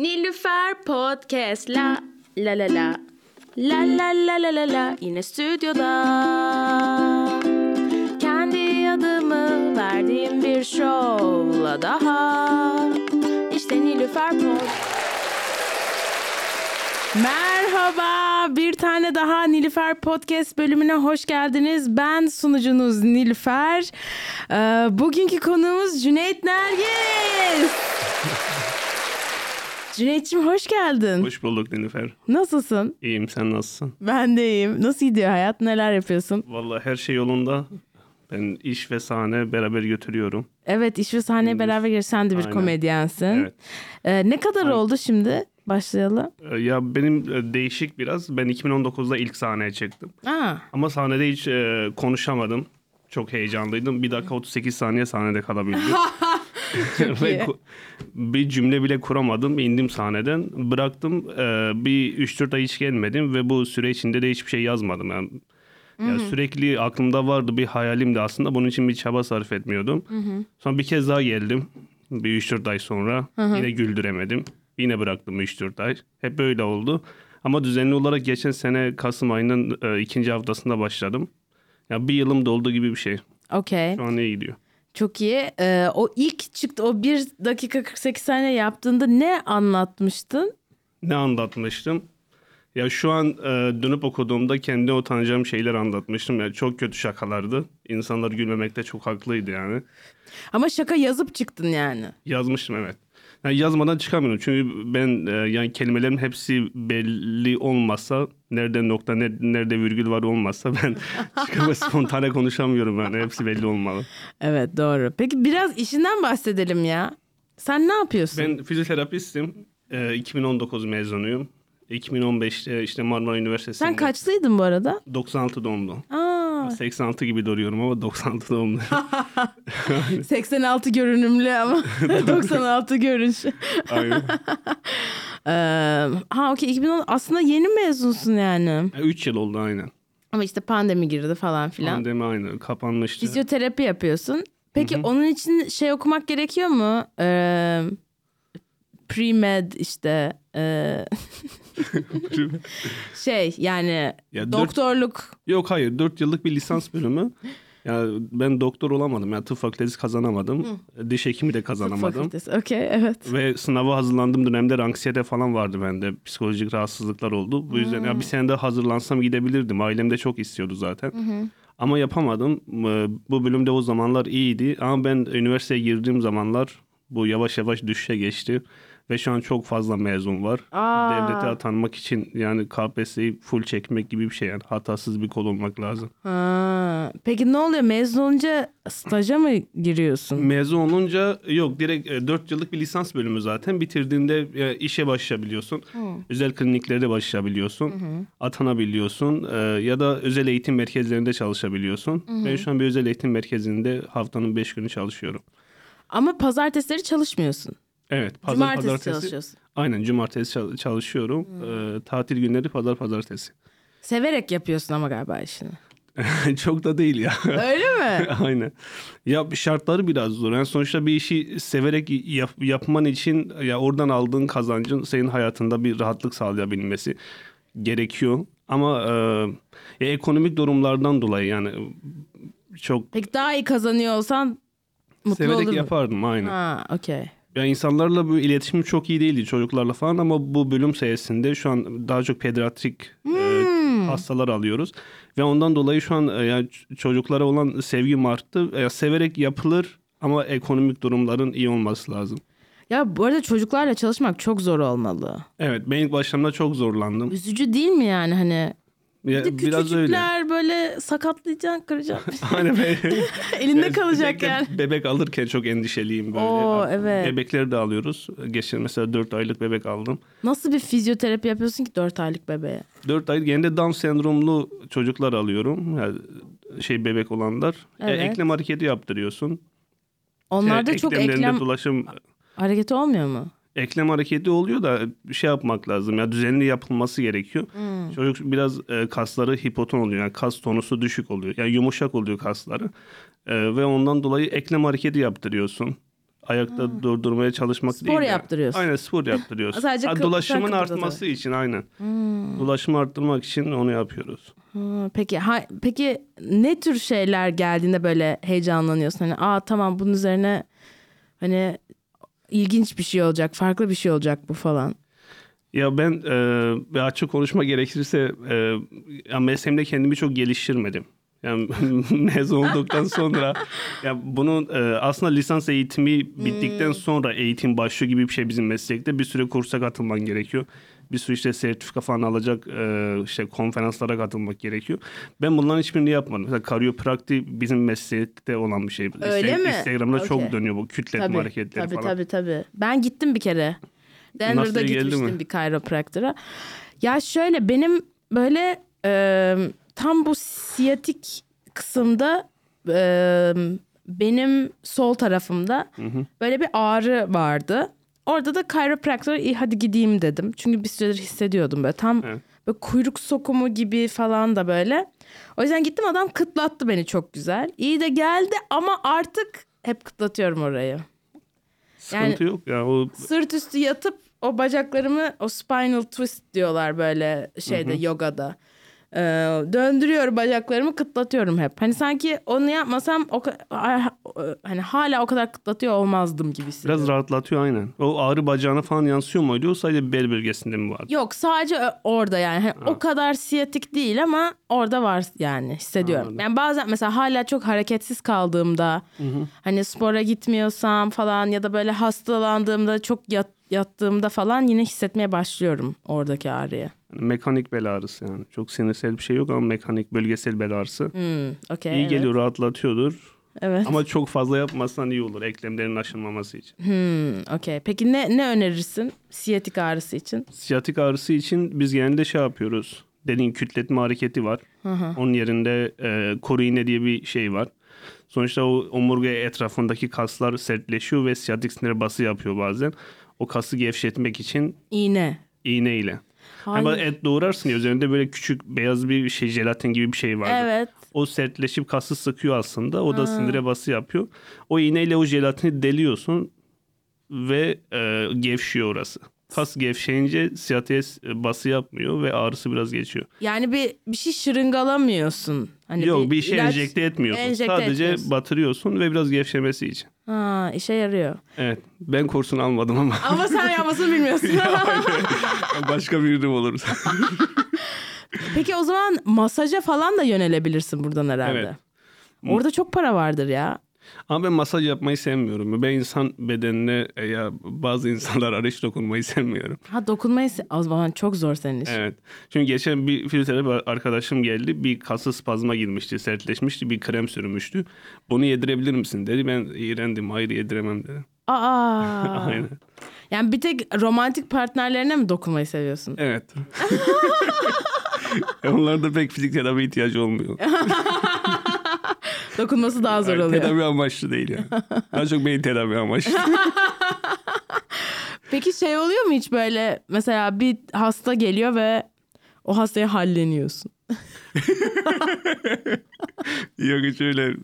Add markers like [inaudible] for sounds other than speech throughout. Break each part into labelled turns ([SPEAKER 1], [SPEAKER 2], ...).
[SPEAKER 1] Nilüfer Podcast la la la la La la la la la la yine stüdyoda Kendi adımı verdiğim bir şovla daha İşte Nilüfer Podcast
[SPEAKER 2] Merhaba, bir tane daha Nilüfer Podcast bölümüne hoş geldiniz. Ben sunucunuz Nilüfer. Ee, bugünkü konuğumuz Cüneyt Nergis. Cüneyt'ciğim hoş geldin.
[SPEAKER 3] Hoş bulduk Nilüfer.
[SPEAKER 2] Nasılsın?
[SPEAKER 3] İyiyim sen nasılsın?
[SPEAKER 2] Ben de iyiyim. Nasıl gidiyor hayat? Neler yapıyorsun?
[SPEAKER 3] Vallahi her şey yolunda. Ben iş ve sahne beraber götürüyorum.
[SPEAKER 2] Evet, iş ve sahneye
[SPEAKER 3] Gündüz.
[SPEAKER 2] beraber gir. Sen de bir
[SPEAKER 3] Aynen.
[SPEAKER 2] komedyensin.
[SPEAKER 3] Evet.
[SPEAKER 2] Ee, ne kadar
[SPEAKER 3] Aynen.
[SPEAKER 2] oldu şimdi? Başlayalım.
[SPEAKER 3] Ee, Ya benim e, değişik biraz. Ben 2019'da ilk sahneye çıktım.
[SPEAKER 2] Aa,
[SPEAKER 3] Ama sahnede hiç e, konuşamadım. Çok heyecanlıydım. Bir dakika 38 saniye sahnede kalabildim. [laughs] [laughs] Ve bir cümle bile kuramadım. İndim sahneden. Bıraktım. Ee, bir 3-4 ay hiç gelmedim. Ve bu süre içinde de hiçbir şey yazmadım. Yani, ya sürekli aklımda vardı bir hayalimdi aslında. Bunun için bir çaba sarf etmiyordum. Sonra bir kez daha geldim. Bir 3-4 ay sonra. Yine güldüremedim. Yine bıraktım 3-4 ay. Hep böyle oldu. Ama düzenli olarak geçen sene Kasım ayının e, ikinci haftasında başladım. Ya bir yılım doldu gibi bir şey.
[SPEAKER 2] okey.
[SPEAKER 3] Şu an iyi gidiyor.
[SPEAKER 2] Çok iyi. Ee, o ilk çıktı o 1 dakika 48 saniye yaptığında ne anlatmıştın?
[SPEAKER 3] Ne anlatmıştım? Ya şu an e, dönüp okuduğumda kendi utanacağım şeyler anlatmıştım. Ya çok kötü şakalardı. İnsanlar gülmemekte çok haklıydı yani.
[SPEAKER 2] Ama şaka yazıp çıktın yani.
[SPEAKER 3] Yazmıştım evet. Yani yazmadan çıkamıyorum. Çünkü ben e, yani kelimelerin hepsi belli olmazsa nerede nokta ne- nerede virgül var olmazsa [laughs] ben çıkamaz spontane konuşamıyorum yani. Hepsi belli olmalı.
[SPEAKER 2] Evet doğru. Peki biraz işinden bahsedelim ya. Sen ne yapıyorsun?
[SPEAKER 3] Ben fizyoterapistim. E, 2019 mezunuyum. 2015'te işte Marmara Üniversitesi'nde.
[SPEAKER 2] Sen kaçlıydın bu arada?
[SPEAKER 3] 96 doğumlu.
[SPEAKER 2] Aa,
[SPEAKER 3] 86 gibi duruyorum ama 96 doğumlu. [laughs]
[SPEAKER 2] 86 görünümlü ama [laughs] 96 görünüş.
[SPEAKER 3] Aynen. [laughs]
[SPEAKER 2] Ee, ha okey 2010 aslında yeni mezunsun yani.
[SPEAKER 3] 3 yıl oldu aynen.
[SPEAKER 2] Ama işte pandemi girdi falan filan.
[SPEAKER 3] Pandemi aynı kapanmıştı.
[SPEAKER 2] Fizyoterapi yapıyorsun. Peki onun için şey okumak gerekiyor mu? Ee, pre-med işte ee, [laughs] şey yani
[SPEAKER 3] Ya dört-
[SPEAKER 2] doktorluk.
[SPEAKER 3] Yok hayır 4 yıllık bir lisans bölümü. Ya ben doktor olamadım. Yani tıp fakültesi kazanamadım. Diş hekimi de
[SPEAKER 2] Tıp
[SPEAKER 3] kazanamadım.
[SPEAKER 2] fakültesi. Okey evet.
[SPEAKER 3] Ve sınava hazırlandığım dönemde anksiyete falan vardı bende. Psikolojik rahatsızlıklar oldu. Bu yüzden ya bir sene daha hazırlansam gidebilirdim. Ailem de çok istiyordu zaten. Ama yapamadım. Bu bölümde o zamanlar iyiydi. Ama ben üniversiteye girdiğim zamanlar bu yavaş yavaş düşüşe geçti. Ve şu an çok fazla mezun var.
[SPEAKER 2] Aa.
[SPEAKER 3] Devlete atanmak için yani KPSS'yi full çekmek gibi bir şey yani. Hatasız bir kol olmak lazım.
[SPEAKER 2] Ha. Peki ne oluyor mezun olunca staja mı giriyorsun?
[SPEAKER 3] Mezun olunca yok direkt 4 yıllık bir lisans bölümü zaten. Bitirdiğinde e, işe başlayabiliyorsun. Özel kliniklerde başlayabiliyorsun. Atanabiliyorsun. e, ya da özel eğitim merkezlerinde çalışabiliyorsun. Ben şu an bir özel eğitim merkezinde haftanın 5 günü çalışıyorum.
[SPEAKER 2] Ama pazartesileri çalışmıyorsun.
[SPEAKER 3] Evet. Pazar
[SPEAKER 2] Cumartesi
[SPEAKER 3] pazartesi.
[SPEAKER 2] çalışıyorsun.
[SPEAKER 3] Aynen cumartesi çal- çalışıyorum. E, tatil günleri pazar pazartesi.
[SPEAKER 2] Severek yapıyorsun ama galiba işini. [laughs]
[SPEAKER 3] Çok da değil ya.
[SPEAKER 2] Öyle mi? [laughs]
[SPEAKER 3] Aynen. Ya şartları biraz zor. Yani sonuçta bir işi severek yap- yapman için ya oradan aldığın kazancın senin hayatında bir rahatlık sağlayabilmesi gerekiyor. Ama e, ya ekonomik durumlardan dolayı yani çok
[SPEAKER 2] Peki daha iyi kazanıyor olsan mutlu
[SPEAKER 3] severek
[SPEAKER 2] olur mu?
[SPEAKER 3] yapardım aynen.
[SPEAKER 2] Ha okey.
[SPEAKER 3] Ya insanlarla bu iletişimim çok iyi değildi çocuklarla falan ama bu bölüm sayesinde şu an daha çok pediatrik e, hastalar alıyoruz ve ondan dolayı şu an e, yani çocuklara olan sevgim arttı. E, severek yapılır ama ekonomik durumların iyi olması lazım.
[SPEAKER 2] Ya bu arada çocuklarla çalışmak çok zor olmalı.
[SPEAKER 3] Evet ben ilk başlamda çok zorlandım.
[SPEAKER 2] Üzücü değil mi yani hani?
[SPEAKER 3] Ya,
[SPEAKER 2] Bir
[SPEAKER 3] biraz öyle.
[SPEAKER 2] küçücükler böyle sakatlayacaksın, kıracaksın. [laughs]
[SPEAKER 3] Aynen be- [laughs]
[SPEAKER 2] Elinde kalacak
[SPEAKER 3] Özellikle
[SPEAKER 2] yani.
[SPEAKER 3] Bebek alırken çok endişeliyim böyle.
[SPEAKER 2] Oo, evet.
[SPEAKER 3] Bebekleri de alıyoruz. Geçen mesela 4 aylık bebek aldım.
[SPEAKER 2] Nasıl bir fizyoterapi yapıyorsun ki 4 aylık bebeğe?
[SPEAKER 3] 4 ay genelde Down sendromlu çocuklar alıyorum. Yani şey bebek olanlar.
[SPEAKER 2] Evet.
[SPEAKER 3] eklem hareketi yaptırıyorsun.
[SPEAKER 2] Onlarda
[SPEAKER 3] Şey,
[SPEAKER 2] çok
[SPEAKER 3] eklemlerinde
[SPEAKER 2] eklem
[SPEAKER 3] dolaşım
[SPEAKER 2] hareketi olmuyor mu?
[SPEAKER 3] Eklem hareketi oluyor da bir şey yapmak lazım. Ya düzenli yapılması gerekiyor.
[SPEAKER 2] Hmm.
[SPEAKER 3] Çocuk biraz e, kasları hipoton oluyor. Yani kas tonusu düşük oluyor. Yani yumuşak oluyor kasları. E, ve ondan dolayı eklem hareketi yaptırıyorsun. ayakta durdurmaya çalışmak
[SPEAKER 2] Spor
[SPEAKER 3] değil. yani.
[SPEAKER 2] yaptırıyorsun.
[SPEAKER 3] Aynen spor [laughs] yaptırıyorsun.
[SPEAKER 2] Sadece
[SPEAKER 3] Ha, dolaşımın artması için aynen.
[SPEAKER 2] Hmm.
[SPEAKER 3] Dolaşımı arttırmak için onu yapıyoruz.
[SPEAKER 2] Ha, Peki ha, peki ne tür şeyler geldiğinde böyle heyecanlanıyorsun? Hani aa tamam bunun üzerine hani ilginç bir şey olacak, farklı bir şey olacak bu falan.
[SPEAKER 3] Ya ben e, bir açık konuşma gerekirse e, ya mesleğimde kendimi çok geliştirmedim. Yani [laughs] mezun olduktan sonra ya bunun e, aslında lisans eğitimi bittikten sonra eğitim başlıyor gibi bir şey bizim meslekte. Bir süre kursa katılman gerekiyor. Bir sürü işte sertifika falan alacak e, işte konferanslara katılmak gerekiyor. Ben bunların hiçbirini yapmadım. Mesela karyoprakti bizim meslekte olan bir şey.
[SPEAKER 2] Öyle mi?
[SPEAKER 3] Instagram'da
[SPEAKER 2] Okey.
[SPEAKER 3] çok dönüyor bu kütletme
[SPEAKER 2] Tabii,
[SPEAKER 3] hareketleri
[SPEAKER 2] tabii,
[SPEAKER 3] falan.
[SPEAKER 2] tabii tabii. Ben gittim bir kere. Denver'da gitmiştim
[SPEAKER 3] mi?
[SPEAKER 2] bir chiropractor'a. Ya şöyle benim böyle e, tam bu siyatik kısımda e, benim sol tarafımda böyle bir ağrı vardı. Orada da chiropractor'a iyi hadi gideyim dedim. Çünkü bir süredir hissediyordum böyle tam
[SPEAKER 3] Evet.
[SPEAKER 2] böyle kuyruk sokumu gibi falan da böyle. O yüzden gittim adam kıtlattı beni çok güzel. İyi de geldi ama artık hep kıtlatıyorum orayı.
[SPEAKER 3] Sıkıntı yok ya. O
[SPEAKER 2] Sırt üstü yatıp o bacaklarımı o spinal twist diyorlar böyle şeyde yogada. Ee, döndürüyorum bacaklarımı kıtlatıyorum hep. Hani sanki onu yapmasam o hani hala o kadar kıtlatıyor olmazdım gibi hissediyorum.
[SPEAKER 3] Biraz rahatlatıyor aynen. O ağrı bacağına falan yansıyor mu? Öyle sadece bel bölgesinde mi var?
[SPEAKER 2] Yok sadece orada yani. Hani o kadar siyatik değil ama orada var yani hissediyorum.
[SPEAKER 3] Anladım.
[SPEAKER 2] Yani bazen mesela hala çok hareketsiz kaldığımda hani spora gitmiyorsam falan ya da böyle hastalandığımda çok yat, yattığımda falan yine hissetmeye başlıyorum oradaki ağrıyı.
[SPEAKER 3] Yani mekanik bel ağrısı yani. Çok sinirsel bir şey yok ama mekanik bölgesel bel ağrısı.
[SPEAKER 2] Hmm, okey.
[SPEAKER 3] İyi
[SPEAKER 2] evet.
[SPEAKER 3] geliyor, rahatlatıyordur.
[SPEAKER 2] Evet.
[SPEAKER 3] Ama çok fazla yapmazsan iyi olur eklemlerin aşınmaması için.
[SPEAKER 2] Hmm, okey. Peki ne ne önerirsin siyatik ağrısı için?
[SPEAKER 3] Siyatik ağrısı için biz genelde şey yapıyoruz. Dediğin kütletme hareketi var. Onun yerinde e, koru iğne diye bir şey var. Sonuçta o omurga etrafındaki kaslar sertleşiyor ve siyatik sinir bası yapıyor bazen. O kası gevşetmek için
[SPEAKER 2] İğne.
[SPEAKER 3] iğne ile. Ama et doğrarsın ya üzerinde böyle küçük beyaz bir şey jelatin gibi bir şey vardır.
[SPEAKER 2] Evet.
[SPEAKER 3] O sertleşip kası sıkıyor aslında. O da sinire bası yapıyor. O iğneyle o jelatini deliyorsun ve e, gevşiyor orası. Kas gevşeyince siyatiğe bası yapmıyor ve ağrısı biraz geçiyor.
[SPEAKER 2] Yani bir bir şey şırıngalamıyorsun. Hani
[SPEAKER 3] Yok bir, şey
[SPEAKER 2] ilaç-
[SPEAKER 3] enjekte etmiyorsun.
[SPEAKER 2] enjekte
[SPEAKER 3] Sadece
[SPEAKER 2] etmiyorsun.
[SPEAKER 3] batırıyorsun ve biraz gevşemesi için.
[SPEAKER 2] Ha, işe yarıyor.
[SPEAKER 3] Evet. Ben kursunu almadım ama [laughs]
[SPEAKER 2] Ama sen yapmasını bilmiyorsun. [laughs]
[SPEAKER 3] başka birim olur. [laughs]
[SPEAKER 2] Peki o zaman masaja falan da yönelebilirsin buradan herhalde.
[SPEAKER 3] Evet.
[SPEAKER 2] Orada çok para vardır ya.
[SPEAKER 3] Ama ben masaj yapmayı sevmiyorum. Ben insan bedenine e, ya bazı insanlar [laughs] arış dokunmayı sevmiyorum.
[SPEAKER 2] Ha dokunmayı se- o zaman çok zor senin iş.
[SPEAKER 3] Evet. Çünkü geçen bir fizyoterapi arkadaşım geldi. Bir kası spazma girmişti, sertleşmişti. Bir krem sürmüştü. Bunu yedirebilir misin dedi. Ben iğrendim. Hayır yediremem dedi.
[SPEAKER 2] Aa. [laughs]
[SPEAKER 3] Aynen.
[SPEAKER 2] Yani bir tek romantik partnerlerine mi dokunmayı seviyorsun?
[SPEAKER 3] Evet. [laughs] Onlarda pek fizik tedavi ihtiyacı olmuyor.
[SPEAKER 2] Dokunması daha zor
[SPEAKER 3] Yani
[SPEAKER 2] oluyor.
[SPEAKER 3] tedavi amaçlı değil yani. Daha çok beyin tedavi amaçlı. [laughs]
[SPEAKER 2] Peki şey oluyor mu hiç böyle mesela bir hasta geliyor ve o hastaya halleniyorsun. [laughs]
[SPEAKER 3] Yok hiç öyle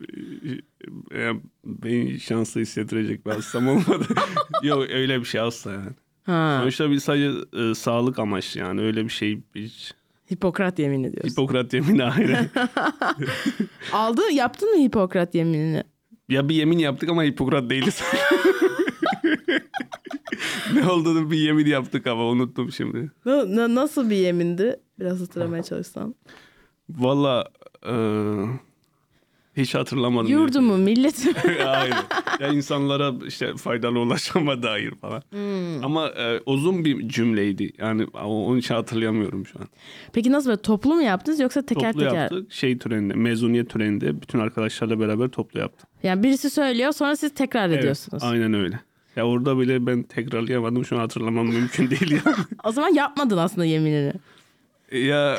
[SPEAKER 3] e, beni şanslı hissettirecek bir hastam olmadı. [laughs] Yok öyle bir şey asla yani.
[SPEAKER 2] Ha.
[SPEAKER 3] Sonuçta bir sadece e, sağlık amaçlı yani öyle bir şey hiç.
[SPEAKER 2] Hipokrat yemini diyorsun.
[SPEAKER 3] Hipokrat yemini ayrı. [laughs]
[SPEAKER 2] Aldın, yaptın mı Hipokrat yeminini?
[SPEAKER 3] ya bir yemin yaptık ama Hipokrat değiliz. [laughs] ne olduğunu bir yemin yaptık ama unuttum şimdi.
[SPEAKER 2] Na- na- nasıl bir yemindi? Biraz hatırlamaya çalışsam.
[SPEAKER 3] Valla e, hiç hatırlamadım.
[SPEAKER 2] Yurdumu, milleti. [laughs]
[SPEAKER 3] Aynen. Ya insanlara işte faydalı ulaşama dair falan. Ama e, uzun bir cümleydi. Yani onun için hatırlayamıyorum şu an.
[SPEAKER 2] Peki nasıl böyle toplu mu yaptınız yoksa teker
[SPEAKER 3] toplu
[SPEAKER 2] teker?
[SPEAKER 3] yaptık. Şey töreninde, mezuniyet töreninde bütün arkadaşlarla beraber toplu yaptık.
[SPEAKER 2] Yani birisi söylüyor sonra siz tekrar ediyorsunuz.
[SPEAKER 3] aynen öyle. Ya orada bile ben tekrarlayamadım. Şu an hatırlamam mümkün değil yani. [laughs]
[SPEAKER 2] O zaman yapmadın aslında yeminini.
[SPEAKER 3] ya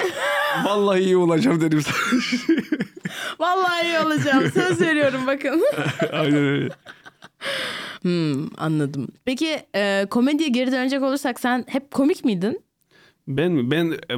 [SPEAKER 3] vallahi iyi olacağım dedim sana. [laughs] [laughs]
[SPEAKER 2] Vallahi iyi olacağım. Söz veriyorum bakın. [laughs]
[SPEAKER 3] aynen öyle.
[SPEAKER 2] Hmm, anladım. Peki e, komediye geri dönecek olursak sen hep komik miydin?
[SPEAKER 3] Ben mi? Ben e,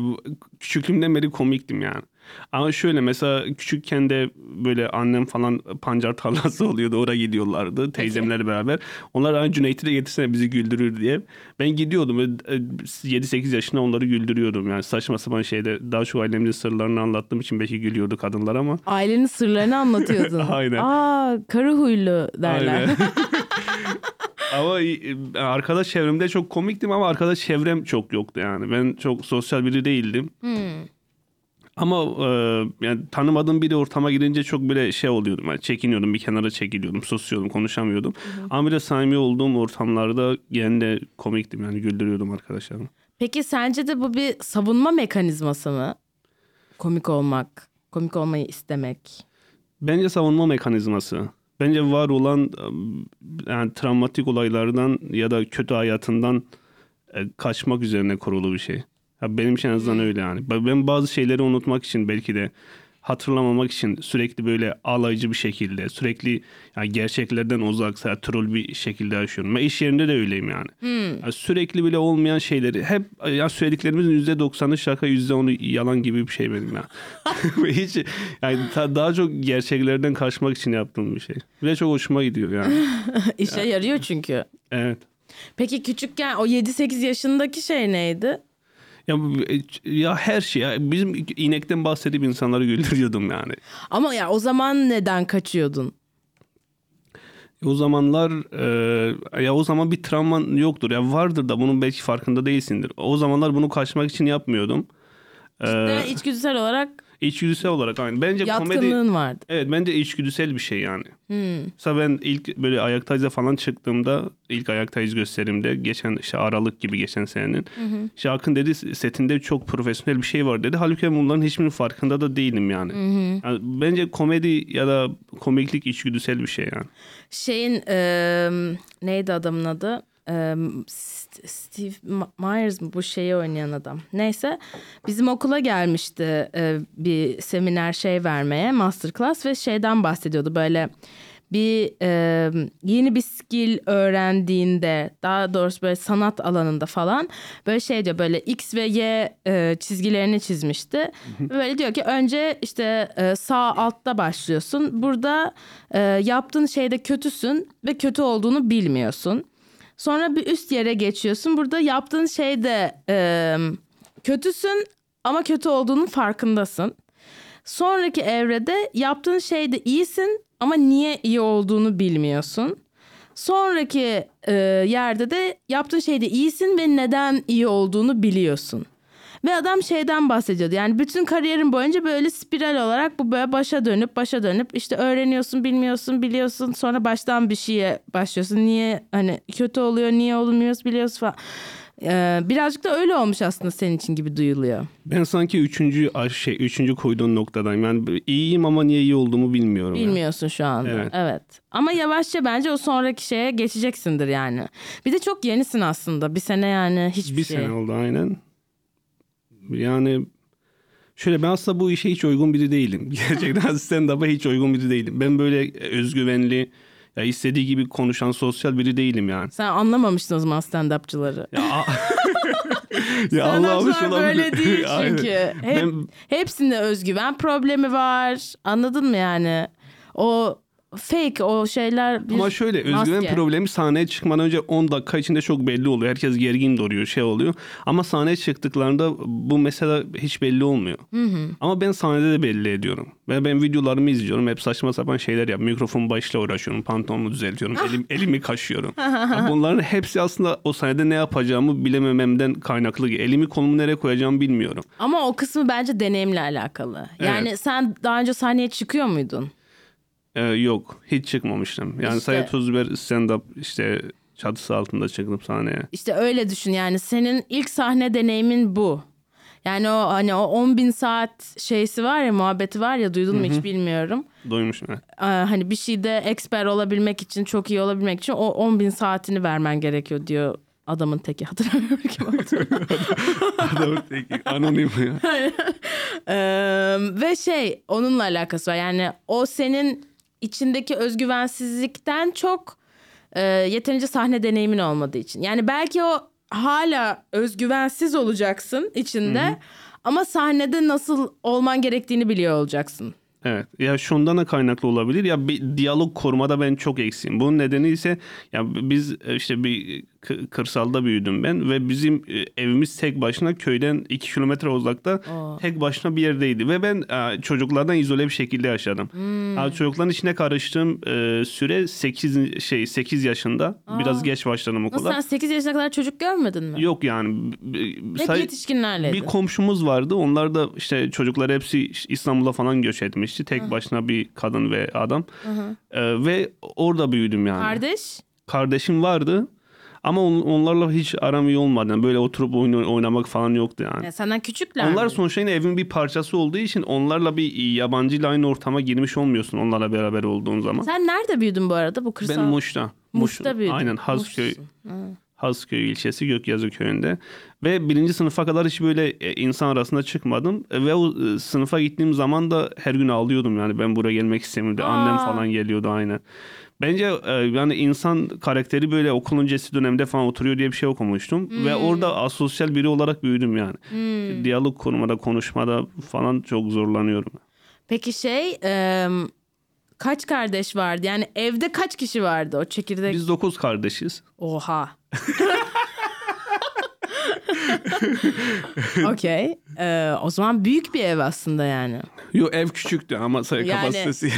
[SPEAKER 3] küçüklüğümden beri komiktim yani. Ama şöyle mesela küçükken de böyle annem falan pancar tarlası [laughs] oluyordu. Oraya gidiyorlardı teyzemlerle beraber. Onlar aynı Cüneyt'i de getirsene bizi güldürür diye. Ben gidiyordum ve e, 7-8 yaşında onları güldürüyordum. Yani saçma sapan şeyde daha çok ailemizin sırlarını anlattığım için belki gülüyordu kadınlar ama.
[SPEAKER 2] Ailenin sırlarını anlatıyordun. [laughs]
[SPEAKER 3] Aynen.
[SPEAKER 2] Aa karı huylu derler.
[SPEAKER 3] Aynen. [laughs] ama e, arkadaş çevremde çok komiktim ama arkadaş çevrem çok yoktu yani. Ben çok sosyal biri değildim. Ama e, yani tanımadığım biri ortama girince çok bile şey oluyordum. Yani çekiniyordum, bir kenara çekiliyordum, susuyordum, konuşamıyordum. Ama bir de samimi olduğum ortamlarda gene de komiktim yani güldürüyordum arkadaşlarımı.
[SPEAKER 2] Peki sence de bu bir savunma mekanizması mı? Komik olmak, komik olmayı istemek.
[SPEAKER 3] Bence savunma mekanizması. Bence var olan yani travmatik olaylardan ya da kötü hayatından e, kaçmak üzerine kurulu bir şey. Ya benim için en azından öyle yani. Ben bazı şeyleri unutmak için belki de hatırlamamak için sürekli böyle alaycı bir şekilde sürekli yani gerçeklerden uzak yani troll bir şekilde yaşıyorum. Ben iş yerinde de öyleyim yani. Yani sürekli bile olmayan şeyleri hep ya söylediklerimizin yüzde doksanı şaka yüzde onu yalan gibi bir şey benim ya. [laughs] Hiç yani daha çok gerçeklerden kaçmak için yaptığım bir şey. Ve çok hoşuma gidiyor yani. [laughs]
[SPEAKER 2] İşe yarıyor çünkü.
[SPEAKER 3] Evet.
[SPEAKER 2] Peki küçükken o 7-8 yaşındaki şey neydi?
[SPEAKER 3] Ya, ya her şey ya bizim inekten bahsedip insanları güldürüyordum yani.
[SPEAKER 2] Ama ya o zaman neden kaçıyordun?
[SPEAKER 3] O zamanlar e, ya o zaman bir travman yoktur. Ya vardır da bunun belki farkında değilsindir. O zamanlar bunu kaçmak için yapmıyordum. E,
[SPEAKER 2] Ve içgüdüsel olarak
[SPEAKER 3] içgüdüsel olarak aynı. Bence komedi
[SPEAKER 2] yatkınlığın vardı.
[SPEAKER 3] Evet bence içgüdüsel bir şey yani. Mesela ben ilk böyle ayaktayıza falan çıktığımda ilk ayaktayız gösterimde geçen işte Aralık gibi geçen senenin. İşte Akın dedi setinde çok profesyonel bir şey var dedi. Halbuki bunların hiçbirinin farkında da değilim yani. Yani bence komedi ya da komiklik içgüdüsel bir şey yani.
[SPEAKER 2] Şeyin e, neydi adamın adı? St- Steve Myers mı bu şeyi oynayan adam? Neyse bizim okula gelmişti bir seminer şey vermeye masterclass ve şeyden bahsediyordu böyle bir e, yeni bir skill öğrendiğinde daha doğrusu böyle sanat alanında falan böyle şey diyor böyle x ve y e, çizgilerini çizmişti. Böyle diyor ki önce işte e, sağ altta başlıyorsun. Burada e, yaptığın şeyde kötüsün ve kötü olduğunu bilmiyorsun. Sonra bir üst yere geçiyorsun. Burada yaptığın şeyde e, kötüsün ama kötü olduğunun farkındasın. Sonraki evrede yaptığın şeyde iyisin ama niye iyi olduğunu bilmiyorsun. Sonraki e, yerde de yaptığın şeyde iyisin ve neden iyi olduğunu biliyorsun. Ve adam şeyden bahsediyordu. Yani bütün kariyerin boyunca böyle spiral olarak bu böyle başa dönüp başa dönüp işte öğreniyorsun, bilmiyorsun, biliyorsun. Sonra baştan bir şeye başlıyorsun. Niye hani kötü oluyor, niye olmuyoruz biliyorsun falan. Ee, birazcık da öyle olmuş aslında senin için gibi duyuluyor.
[SPEAKER 3] Ben sanki üçüncü şey üçüncü koyduğun noktadayım. Yani iyiyim ama niye iyi olduğumu bilmiyorum. yani.
[SPEAKER 2] Bilmiyorsun şu anda. Evet.
[SPEAKER 3] Evet.
[SPEAKER 2] Ama yavaşça bence o sonraki şeye geçeceksindir yani. Bir de çok yenisin aslında. Bir sene yani hiçbir
[SPEAKER 3] Bir
[SPEAKER 2] şey.
[SPEAKER 3] sene oldu aynen. Yani şöyle ben aslında bu işe hiç uygun biri değilim. [laughs] Gerçekten stand-up'a hiç uygun biri değilim. Ben böyle özgüvenli, ya istediği gibi konuşan sosyal biri değilim yani.
[SPEAKER 2] Sen anlamamıştın o zaman stand-upçıları.
[SPEAKER 3] Ya, [laughs] ya olabilir.
[SPEAKER 2] böyle değil [laughs] çünkü. Hep,
[SPEAKER 3] Ben-
[SPEAKER 2] Hepsinde özgüven problemi var. Anladın mı yani? O fake o şeyler bir
[SPEAKER 3] Ama şöyle özgüven
[SPEAKER 2] maske.
[SPEAKER 3] problemi sahneye çıkmadan önce 10 dakika içinde çok belli oluyor. Herkes gergin duruyor şey oluyor. Ama sahneye çıktıklarında bu mesela hiç belli olmuyor. Ama ben sahnede de belli ediyorum. Ve ben videolarımı izliyorum. Hep saçma sapan şeyler yap. Mikrofon başla uğraşıyorum. Pantolonumu düzeltiyorum. [laughs] Elim, elimi kaşıyorum. [laughs] Bunların hepsi aslında o sahnede ne yapacağımı bilemememden kaynaklı. Elimi kolumu nereye koyacağımı bilmiyorum.
[SPEAKER 2] Ama o kısmı bence deneyimle alakalı. Yani sen daha önce sahneye çıkıyor muydun?
[SPEAKER 3] Ee, yok. Hiç çıkmamıştım. Yani
[SPEAKER 2] İşte-
[SPEAKER 3] Sayı Tuzber stand-up işte çatısı altında çıktım sahneye.
[SPEAKER 2] İşte öyle düşün yani senin ilk sahne deneyimin bu. Yani o hani o 10 bin saat şeysi var ya muhabbeti var ya duydun mu hiç bilmiyorum.
[SPEAKER 3] Duymuşum. evet.
[SPEAKER 2] Ee, hani bir şeyde eksper olabilmek için çok iyi olabilmek için o 10 bin saatini vermen gerekiyor diyor adamın teki [laughs] hatırlamıyorum kim.
[SPEAKER 3] Adamın teki anonim ya. [laughs]
[SPEAKER 2] Ee, ve şey onunla alakası var yani o senin içindeki özgüvensizlikten çok e, yeterince sahne deneyimin olmadığı için. Yani belki o hala özgüvensiz olacaksın içinde ama sahnede nasıl olman gerektiğini biliyor olacaksın.
[SPEAKER 3] Evet. Ya şundan da kaynaklı olabilir. Ya bir diyalog kurmada ben çok eksiğim. Bunun nedeni ise ya biz e, işte bir kırsalda büyüdüm ben ve bizim e, evimiz tek başına köyden 2 kilometre uzakta tek başına bir yerdeydi ve ben e, çocuklardan izole bir şekilde yaşadım. Ha, çocukların içine karıştığım e, süre 8 şey 8 yaşında. Biraz geç başladım
[SPEAKER 2] Nasıl
[SPEAKER 3] okula.
[SPEAKER 2] sen 8 yaşına kadar çocuk görmedin mi?
[SPEAKER 3] Yok yani
[SPEAKER 2] Hep
[SPEAKER 3] say-
[SPEAKER 2] yetişkinlerleydi.
[SPEAKER 3] bir komşumuz vardı. Onlar da işte çocuklar hepsi İstanbul'a falan göç etmişti. Tek başına bir kadın ve adam. Ee, ve orada büyüdüm yani.
[SPEAKER 2] Kardeş?
[SPEAKER 3] Kardeşim vardı. Ama on- onlarla hiç aram iyi olmadı. Yani böyle oturup oyun oynamak falan yoktu yani.
[SPEAKER 2] Ya senden küçükler
[SPEAKER 3] Onlar
[SPEAKER 2] mi?
[SPEAKER 3] sonuçta yine evin bir parçası olduğu için onlarla bir yabancıyla aynı ortama girmiş olmuyorsun onlarla beraber olduğun zaman.
[SPEAKER 2] Sen nerede büyüdün bu arada bu kırsal?
[SPEAKER 3] Ben Muş'ta.
[SPEAKER 2] Muş'ta büyüdün.
[SPEAKER 3] Aynen Hazköy. Hazköy ilçesi Gökyazı köyünde. Ve birinci sınıfa kadar hiç böyle e, insan arasında çıkmadım. Ve o e, sınıfa gittiğim zaman da her gün ağlıyordum yani ben buraya gelmek istemiyorum. Annem falan geliyordu aynen. Bence e, yani insan karakteri böyle okul öncesi dönemde falan oturuyor diye bir şey okumuştum. Ve orada asosyal biri olarak büyüdüm yani. Diyalog kurmada, konuşmada falan çok zorlanıyorum.
[SPEAKER 2] Peki şey e, kaç kardeş vardı? Yani evde kaç kişi vardı o çekirdek?
[SPEAKER 3] Biz dokuz kardeşiz.
[SPEAKER 2] Oha. [laughs] [laughs] Okey. E, o zaman büyük bir ev aslında yani.
[SPEAKER 3] Yo ev küçüktü ama sayı
[SPEAKER 2] Yani-
[SPEAKER 3] kapasitesi.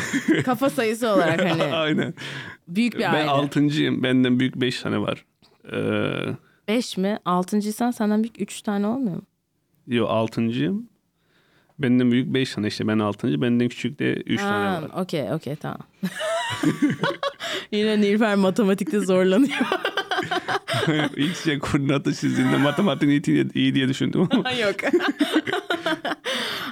[SPEAKER 3] [laughs]
[SPEAKER 2] Kafa sayısı olarak hani [laughs]
[SPEAKER 3] aynen.
[SPEAKER 2] büyük bir
[SPEAKER 3] Ben
[SPEAKER 2] aile.
[SPEAKER 3] altıncıyım. Benden büyük beş tane var. Ee,
[SPEAKER 2] Beş mi? Altıncıysan senden büyük üç tane olmuyor mu?
[SPEAKER 3] yo altıncıyım. Benden büyük beş tane işte ben altıncı. Benden küçük de üç tane var.
[SPEAKER 2] okey okey tamam. Yine Nilüfer matematikte zorlanıyor.
[SPEAKER 3] İlk şey koordinatı çizdiğinde matematik iyi, iyi diye düşündüm ama. [laughs]
[SPEAKER 2] Yok. [laughs]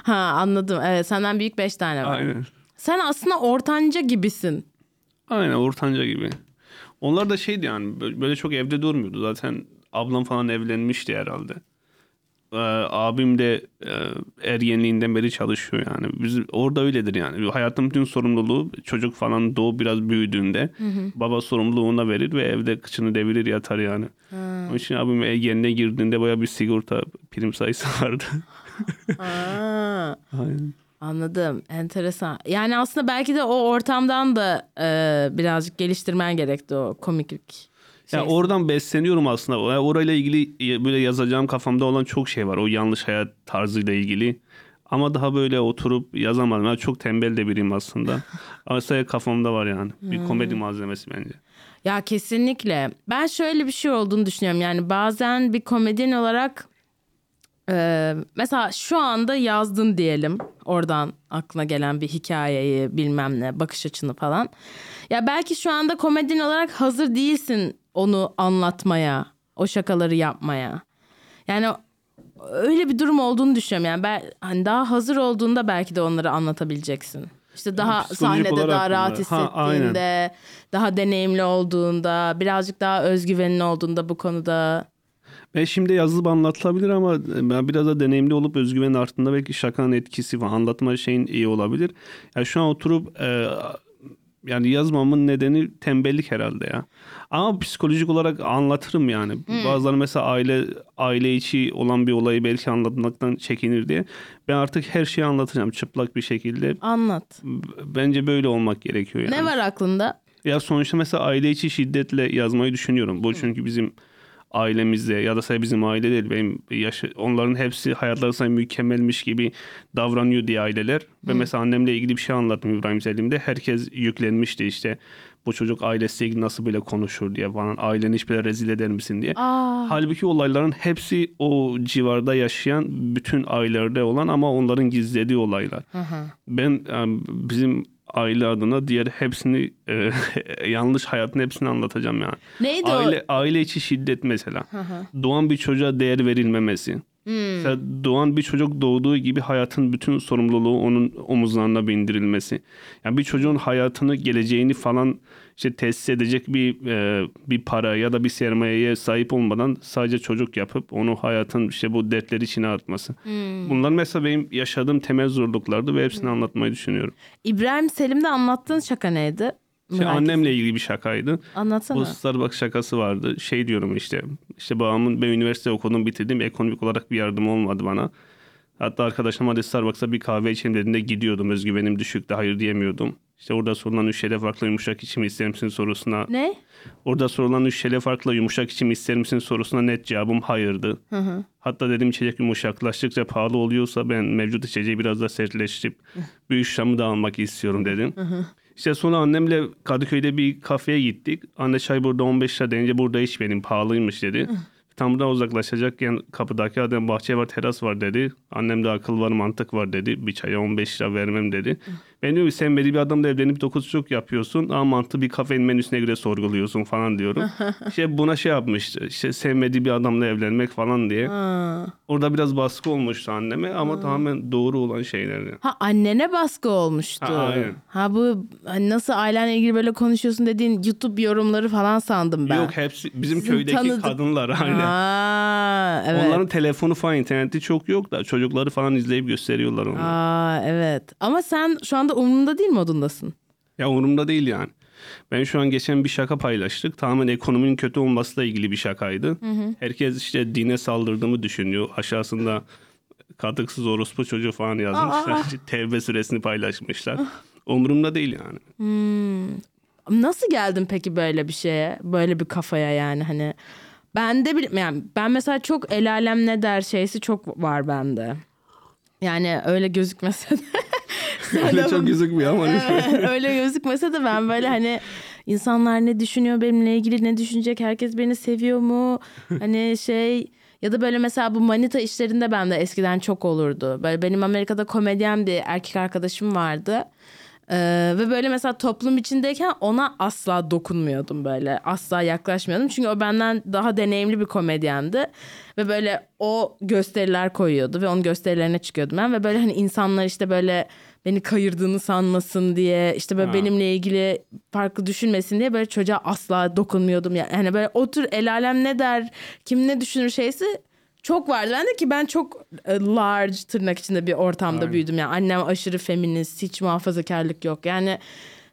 [SPEAKER 2] ha anladım. Evet senden büyük beş tane var.
[SPEAKER 3] Aynen.
[SPEAKER 2] Sen aslında ortanca gibisin.
[SPEAKER 3] Aynen ortanca gibi. Onlar da şeydi yani böyle çok evde durmuyordu. Zaten ablam falan evlenmişti herhalde. Ee, abim de e, ergenliğinden beri çalışıyor yani. Biz orada öyledir yani. Hayatın bütün sorumluluğu çocuk falan doğup biraz büyüdüğünde baba sorumluluğu ona verir ve evde kıçını devirir yatar yani. Onun için abim ergenliğe girdiğinde baya bir sigorta prim sayısı [laughs] vardı.
[SPEAKER 2] Aa,
[SPEAKER 3] Aynen.
[SPEAKER 2] anladım. Enteresan. Yani aslında belki de o ortamdan da e, birazcık geliştirmen gerekti o komiklik.
[SPEAKER 3] Ya
[SPEAKER 2] şeysi.
[SPEAKER 3] oradan besleniyorum aslında. Yani orayla ilgili böyle yazacağım kafamda olan çok şey var. O yanlış hayat tarzıyla ilgili. Ama daha böyle oturup yazamadım. Ben çok tembel de biriyim aslında. [laughs] Sadece kafamda var yani. Bir komedi malzemesi bence.
[SPEAKER 2] Ya kesinlikle. Ben şöyle bir şey olduğunu düşünüyorum. Yani bazen bir komedyen olarak e, mesela şu anda yazdın diyelim. Oradan aklına gelen bir hikayeyi bilmem ne bakış açını falan. Ya belki şu anda komedyen olarak hazır değilsin onu anlatmaya, o şakaları yapmaya. Yani öyle bir durum olduğunu düşünüyorum. Yani ben hani daha hazır olduğunda belki de onları anlatabileceksin. İşte daha
[SPEAKER 3] psikolojik
[SPEAKER 2] sahnede daha rahat
[SPEAKER 3] Ha, aynen.
[SPEAKER 2] hissettiğinde, daha deneyimli olduğunda, birazcık daha özgüvenli olduğunda bu konuda.
[SPEAKER 3] Ben şimdi yazılıp anlatılabilir ama ben biraz da deneyimli olup özgüvenin arttığında belki şakanın etkisi falan anlatma şeyin iyi olabilir. Yani şu an oturup e, yani yazmamın nedeni tembellik herhalde ya. Ama psikolojik olarak anlatırım yani. Bazıları mesela aile aile içi olan bir olayı belki anlatmaktan çekinir diye. Ben artık her şeyi anlatacağım çıplak bir şekilde.
[SPEAKER 2] Anlat.
[SPEAKER 3] Bence böyle olmak gerekiyor yani.
[SPEAKER 2] Ne var aklında?
[SPEAKER 3] Ya sonuçta mesela aile içi şiddetle yazmayı düşünüyorum. Bu çünkü bizim ailemizde ya da sadece bizim aile değil benim yaşı, onların hepsi hayatları sanki mükemmelmiş gibi davranıyor diye aileler. Ve mesela annemle ilgili bir şey anlattım İbrahim Selim'de. Herkes yüklenmişti işte bu çocuk ailesiyle ilgili nasıl böyle konuşur diye falan. Aileni hiç böyle rezil eder misin diye.
[SPEAKER 2] Aa,
[SPEAKER 3] Halbuki olayların hepsi o civarda yaşayan bütün ailelerde olan ama onların gizlediği olaylar. Ben e, bizim aile adına diğer hepsini e, [laughs] yanlış hayatın hepsini anlatacağım yani.
[SPEAKER 2] neydi
[SPEAKER 3] Aile aile içi şiddet mesela. Doğan bir çocuğa değer verilmemesi. Mesela doğan bir çocuk doğduğu gibi hayatın bütün sorumluluğu onun omuzlarına bindirilmesi. Yani bir çocuğun hayatını, geleceğini falan işte tesis edecek bir e, bir para ya da bir sermayeye sahip olmadan sadece çocuk yapıp onu hayatın işte bu dertleri içine atması. Bunlar mesela benim yaşadığım temel zorluklardı ve hepsini anlatmayı düşünüyorum.
[SPEAKER 2] İbrahim Selim'de anlattığın şaka neydi?
[SPEAKER 3] Şey, annemle ilgili bir şakaydı.
[SPEAKER 2] Anlatsana.
[SPEAKER 3] Bu Starbucks şakası vardı. Şey diyorum işte. İşte babamın ben üniversite okudum bitirdim. Ekonomik olarak bir yardım olmadı bana. Hatta arkadaşım hadi Starbucks'a bir kahve içelim dediğinde gidiyordum. Özgüvenim düşüktü. Hayır diyemiyordum. İşte orada sorulan üç şeyle farklı yumuşak içimi ister misin sorusuna.
[SPEAKER 2] Ne?
[SPEAKER 3] Orada sorulan üç şeyle farklı yumuşak içimi ister misin sorusuna net cevabım hayırdı. Hatta dedim içecek yumuşaklaştıkça pahalı oluyorsa ben mevcut içeceği biraz da sertleştirip üç şamı da almak istiyorum dedim. İşte sonra annemle Kadıköy'de bir kafeye gittik. Anne çay burada 15 lira deyince burada içmedim pahalıymış dedi. Tam da uzaklaşacakken kapıdaki adam bahçe var teras var dedi. Annem de akıl var mantık var dedi. Bir çaya 15 lira vermem dedi. Ben diyorum sen beni bir adamla evlenip dokuz çocuk yapıyorsun ama mantığı bir kafenin menüsüne göre sorguluyorsun falan diyorum. işte [laughs] buna şey yapmıştı. İşte sevmediği bir adamla evlenmek falan diye.
[SPEAKER 2] Ha.
[SPEAKER 3] Orada biraz baskı olmuştu anneme ama tamamen doğru olan şeylerdi.
[SPEAKER 2] Ha annene baskı olmuştu.
[SPEAKER 3] Ha, aynen.
[SPEAKER 2] Ha bu hani nasıl ailenle ilgili böyle konuşuyorsun dediğin YouTube yorumları falan sandım ben.
[SPEAKER 3] Yok hepsi bizim
[SPEAKER 2] Sizin
[SPEAKER 3] köydeki
[SPEAKER 2] tanıdık-
[SPEAKER 3] kadınlar aynen.
[SPEAKER 2] Aa, evet.
[SPEAKER 3] Onların telefonu falan interneti çok yok da çocukları falan izleyip gösteriyorlar onu.
[SPEAKER 2] Aa, evet. Ama sen şu anda umrunda değil modundasın.
[SPEAKER 3] Ya umurumda değil yani. Ben şu an geçen bir şaka paylaştık. Tamamen ekonominin kötü olmasıyla ilgili bir şakaydı. Herkes işte dine saldırdığımı düşünüyor. Aşağısında katıksız orospu çocuğu falan yazmışlar. İşte [laughs] Tevbe suresini paylaşmışlar. Umurumda değil yani.
[SPEAKER 2] Nasıl geldin peki böyle bir şeye? Böyle bir kafaya yani hani. Ben de bil- yani ben mesela çok el alem ne der şeysi çok var bende. Yani öyle gözükmese de. [laughs]
[SPEAKER 3] Öyle çok gözükmüyor ama.
[SPEAKER 2] Evet, [laughs] öyle gözükmese de ben böyle hani insanlar ne düşünüyor benimle ilgili ne düşünecek herkes beni seviyor mu hani [laughs] şey ya da böyle mesela bu manita işlerinde bende eskiden çok olurdu. Böyle benim Amerika'da komedyen bir erkek arkadaşım vardı. Ee, ve böyle mesela toplum içindeyken ona asla dokunmuyordum böyle asla yaklaşmıyordum çünkü o benden daha deneyimli bir komedyendi ve böyle o gösteriler koyuyordu ve onun gösterilerine çıkıyordum ben ve böyle hani insanlar işte böyle beni kayırdığını sanmasın diye işte böyle
[SPEAKER 3] Ha.
[SPEAKER 2] benimle ilgili farklı düşünmesin diye böyle çocuğa asla dokunmuyordum yani hani böyle o tür el alem ne der kim ne düşünür şeysi çok vardı bende ki ben çok e, large tırnak içinde bir ortamda
[SPEAKER 3] Aynen.
[SPEAKER 2] büyüdüm yani annem aşırı feminist hiç muhafazakarlık yok yani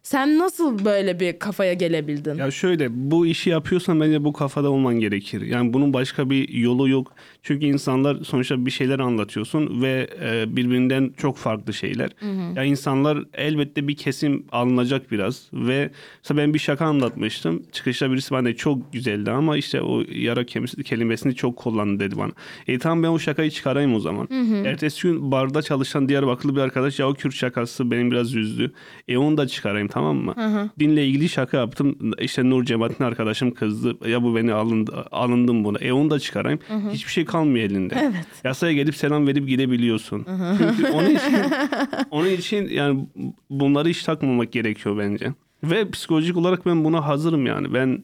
[SPEAKER 2] sen nasıl böyle bir kafaya gelebildin?
[SPEAKER 3] Ya şöyle bu işi yapıyorsan bence bu kafada olman gerekir. Yani bunun başka bir yolu yok. Çünkü insanlar sonuçta bir şeyler anlatıyorsun ve e, birbirinden çok farklı şeyler. Ya insanlar elbette bir kesim alınacak biraz ve mesela ben bir şaka anlatmıştım. Çıkışta birisi bana çok güzeldi ama işte o yara kelimesi- kelimesini çok kullandı dedi bana. E tamam ben o şakayı çıkarayım o zaman. Ertesi gün barda çalışan Diyarbakırlı bir arkadaş ya o Kürt şakası benim biraz üzdü. E onu da çıkarayım tamam mı? Dinle ilgili şaka yaptım. İşte Nur Cemalettin arkadaşım kızdı. Ya bu beni alındı, alındım buna. E onu da çıkarayım. Hiçbir şey kalmıyor elinde. Evet. Yasaya gelip selam verip gidebiliyorsun. Çünkü onun için, [laughs] onun için yani bunları hiç takmamak gerekiyor bence. Ve psikolojik olarak ben buna hazırım yani. Ben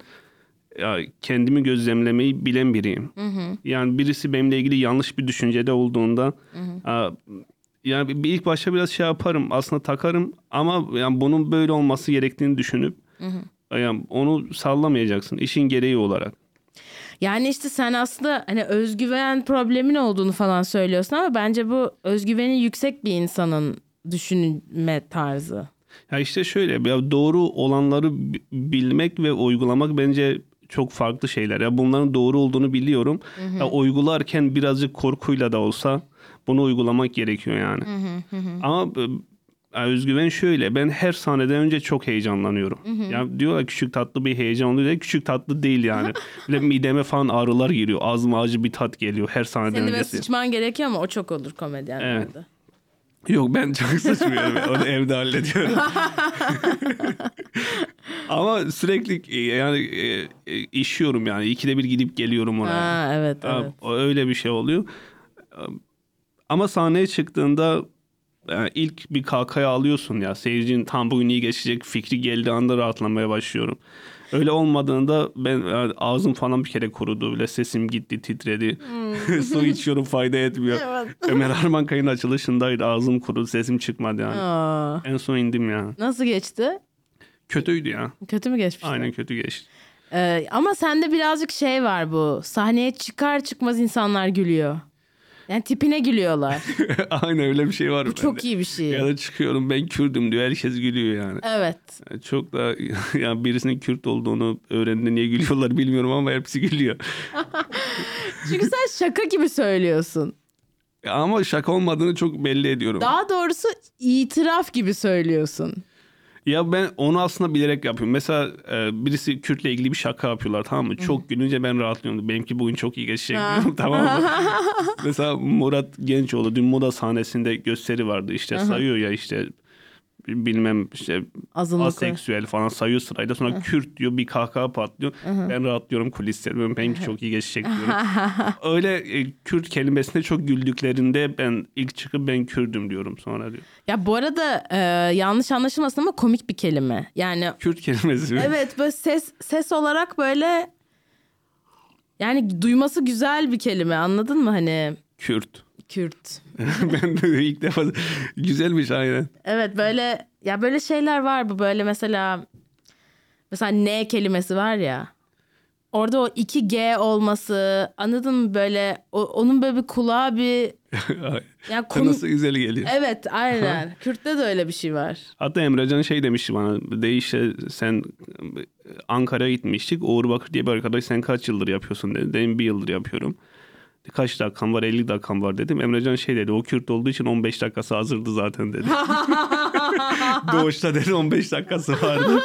[SPEAKER 3] ya kendimi gözlemlemeyi bilen biriyim. Yani birisi benimle ilgili yanlış bir düşüncede olduğunda aa, yani bir ilk başta biraz şey yaparım aslında takarım ama yani bunun böyle olması gerektiğini düşünüp yani onu sallamayacaksın işin gereği olarak.
[SPEAKER 2] Yani işte sen aslında hani özgüven problemin olduğunu falan söylüyorsun ama bence bu özgüveni yüksek bir insanın düşünme tarzı.
[SPEAKER 3] Ya işte şöyle ya doğru olanları bi- bilmek ve uygulamak bence çok farklı şeyler. Ya bunların doğru olduğunu biliyorum. Ya uygularken birazcık korkuyla da olsa bunu uygulamak gerekiyor yani. Ama özgüven şöyle. Ben her sahneden önce çok heyecanlanıyorum. Ya diyorlar küçük tatlı bir heyecan oluyor. Ya Küçük tatlı değil yani. [laughs] Böyle mideme falan ağrılar giriyor. Ağzıma acı bir tat geliyor her sahneden
[SPEAKER 2] Senin
[SPEAKER 3] öncesi.
[SPEAKER 2] sıçman gerekiyor ama o çok olur komedyenlerde.
[SPEAKER 3] Yok ben çok sıçmıyorum. Onu evde hallediyorum. [laughs] Ama sürekli e, yani e, e, işiyorum yani. İkide bir gidip geliyorum oraya.
[SPEAKER 2] Ha evet evet.
[SPEAKER 3] Öyle bir şey oluyor. Ama sahneye çıktığında yani ilk bir kalkaya alıyorsun ya. Seyircinin tam bugün iyi geçecek fikri geldiği anda rahatlamaya başlıyorum. Öyle olmadığında ben yani ağzım falan bir kere kurudu. Bile sesim gitti, titredi. [laughs] Su içiyorum fayda etmiyor. Ömer Armankay'ın açılışındaydı. Ağzım kurudu, sesim çıkmadı yani.
[SPEAKER 2] Aa,
[SPEAKER 3] En son indim ya.
[SPEAKER 2] nasıl geçti?
[SPEAKER 3] Kötüydü ya.
[SPEAKER 2] Kötü mü geçmiş?
[SPEAKER 3] Aynen kötü geçti.
[SPEAKER 2] Ee, ama sende birazcık şey var bu. Sahneye çıkar çıkmaz insanlar gülüyor. Yani tipine gülüyorlar. [laughs]
[SPEAKER 3] Aynen öyle bir şey var
[SPEAKER 2] Bu
[SPEAKER 3] bende.
[SPEAKER 2] çok iyi bir şey.
[SPEAKER 3] Ya da çıkıyorum ben Kürdüm diyor. Herkes gülüyor yani.
[SPEAKER 2] Evet.
[SPEAKER 3] Çok da [laughs] yani birisinin Kürt olduğunu öğrendiğinde niye gülüyorlar bilmiyorum ama hepsi gülüyor. [laughs]
[SPEAKER 2] Çünkü sen şaka gibi söylüyorsun.
[SPEAKER 3] Ama şaka olmadığını çok belli ediyorum.
[SPEAKER 2] Daha doğrusu itiraf gibi söylüyorsun.
[SPEAKER 3] Ya ben onu aslında bilerek yapıyorum. Mesela e, birisi Kürt'le ilgili bir şaka yapıyorlar tamam mı? Çok gülünce ben rahatlıyorum. Benimki bugün çok iyi geçecek diyorum [laughs] tamam mı? [laughs] Mesela Murat Gençoğlu dün moda sahnesinde gösteri vardı. İşte sayıyor ya işte bilmem işte
[SPEAKER 2] Azınlık.
[SPEAKER 3] aseksüel falan sayıyor sırayla. Sonra Kürt diyor bir kahkaha patlıyor. Ben rahatlıyorum kulisleri. Ben benimki çok iyi geçecek diyorum. [laughs] Öyle e, Kürt kelimesine çok güldüklerinde ben ilk çıkıp ben Kürdüm diyorum sonra diyor.
[SPEAKER 2] Ya bu arada e, yanlış anlaşılmasın ama komik bir kelime. Yani
[SPEAKER 3] Kürt kelimesi mi?
[SPEAKER 2] evet böyle ses ses olarak böyle yani duyması güzel bir kelime anladın mı hani
[SPEAKER 3] Kürt.
[SPEAKER 2] Kürt. [laughs]
[SPEAKER 3] ben de ilk defa güzelmiş aynen.
[SPEAKER 2] Evet böyle ya böyle şeyler var bu böyle mesela mesela ne kelimesi var ya. Orada o iki G olması anladın mı böyle o- onun böyle bir kulağı bir yani konu...
[SPEAKER 3] Nasıl güzel geliyor.
[SPEAKER 2] Evet aynen. [laughs] Kürt'te de öyle bir şey var.
[SPEAKER 3] Hatta Emrecan şey demişti bana. De işte sen Ankara'ya gitmiştik. Uğur Bakır diye bir arkadaş sen kaç yıldır yapıyorsun dedi. Dedim bir yıldır yapıyorum. Kaç dakikam var 50 dakikam var dedim. Emrecan şey dedi o Kürt olduğu için 15 dakikası hazırdı zaten dedi. [laughs] Doğuşta dedi 15 dakikası vardı.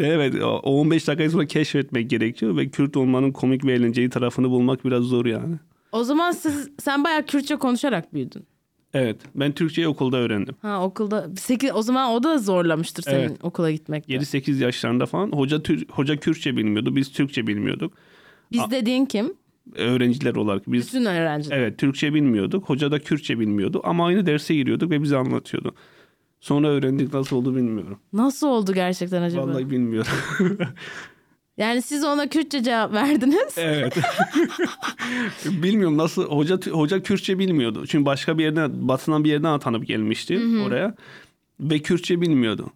[SPEAKER 3] evet o 15 dakikayı sonra keşfetmek gerekiyor ve Kürt olmanın komik ve eğlenceli tarafını bulmak biraz zor yani.
[SPEAKER 2] O zaman siz sen bayağı Kürtçe konuşarak büyüdün.
[SPEAKER 3] Evet ben Türkçeyi okulda öğrendim.
[SPEAKER 2] Ha okulda 8 o zaman o da zorlamıştır senin
[SPEAKER 3] Evet.
[SPEAKER 2] okula gitmek.
[SPEAKER 3] 7-8 yaşlarında falan hoca Tür- hoca Kürtçe bilmiyordu. Biz Türkçe bilmiyorduk.
[SPEAKER 2] Biz dediğin kim?
[SPEAKER 3] Öğrenciler olarak biz
[SPEAKER 2] Bütün öğrenciler.
[SPEAKER 3] evet Türkçe bilmiyorduk. Hoca da Kürtçe bilmiyordu ama aynı derse giriyorduk ve bize anlatıyordu. Sonra öğrendik nasıl oldu bilmiyorum.
[SPEAKER 2] Nasıl oldu gerçekten acaba?
[SPEAKER 3] Vallahi bilmiyorum. [laughs]
[SPEAKER 2] Yani siz ona Kürtçe cevap verdiniz.
[SPEAKER 3] evet. [laughs] bilmiyorum nasıl hoca hoca Kürtçe bilmiyordu. Çünkü başka bir yerden batıdan bir yerden atanıp gelmişti oraya ve Kürtçe bilmiyordu.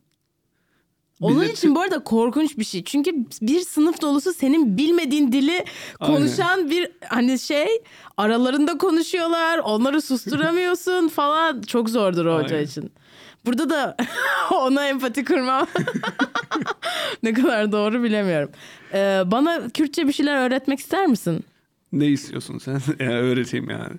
[SPEAKER 2] Onun
[SPEAKER 3] Bize
[SPEAKER 2] için bu arada korkunç bir şey. Çünkü bir sınıf dolusu senin bilmediğin dili konuşan bir hani şey aralarında konuşuyorlar. Onları susturamıyorsun [laughs] falan. Çok zordur hoca
[SPEAKER 3] Aynen.
[SPEAKER 2] için. Burada da [laughs] ona empati kurmam [laughs] ne kadar doğru bilemiyorum. Ee, bana Kürtçe bir şeyler öğretmek ister misin?
[SPEAKER 3] Ne istiyorsun sen? Yani öğreteyim yani.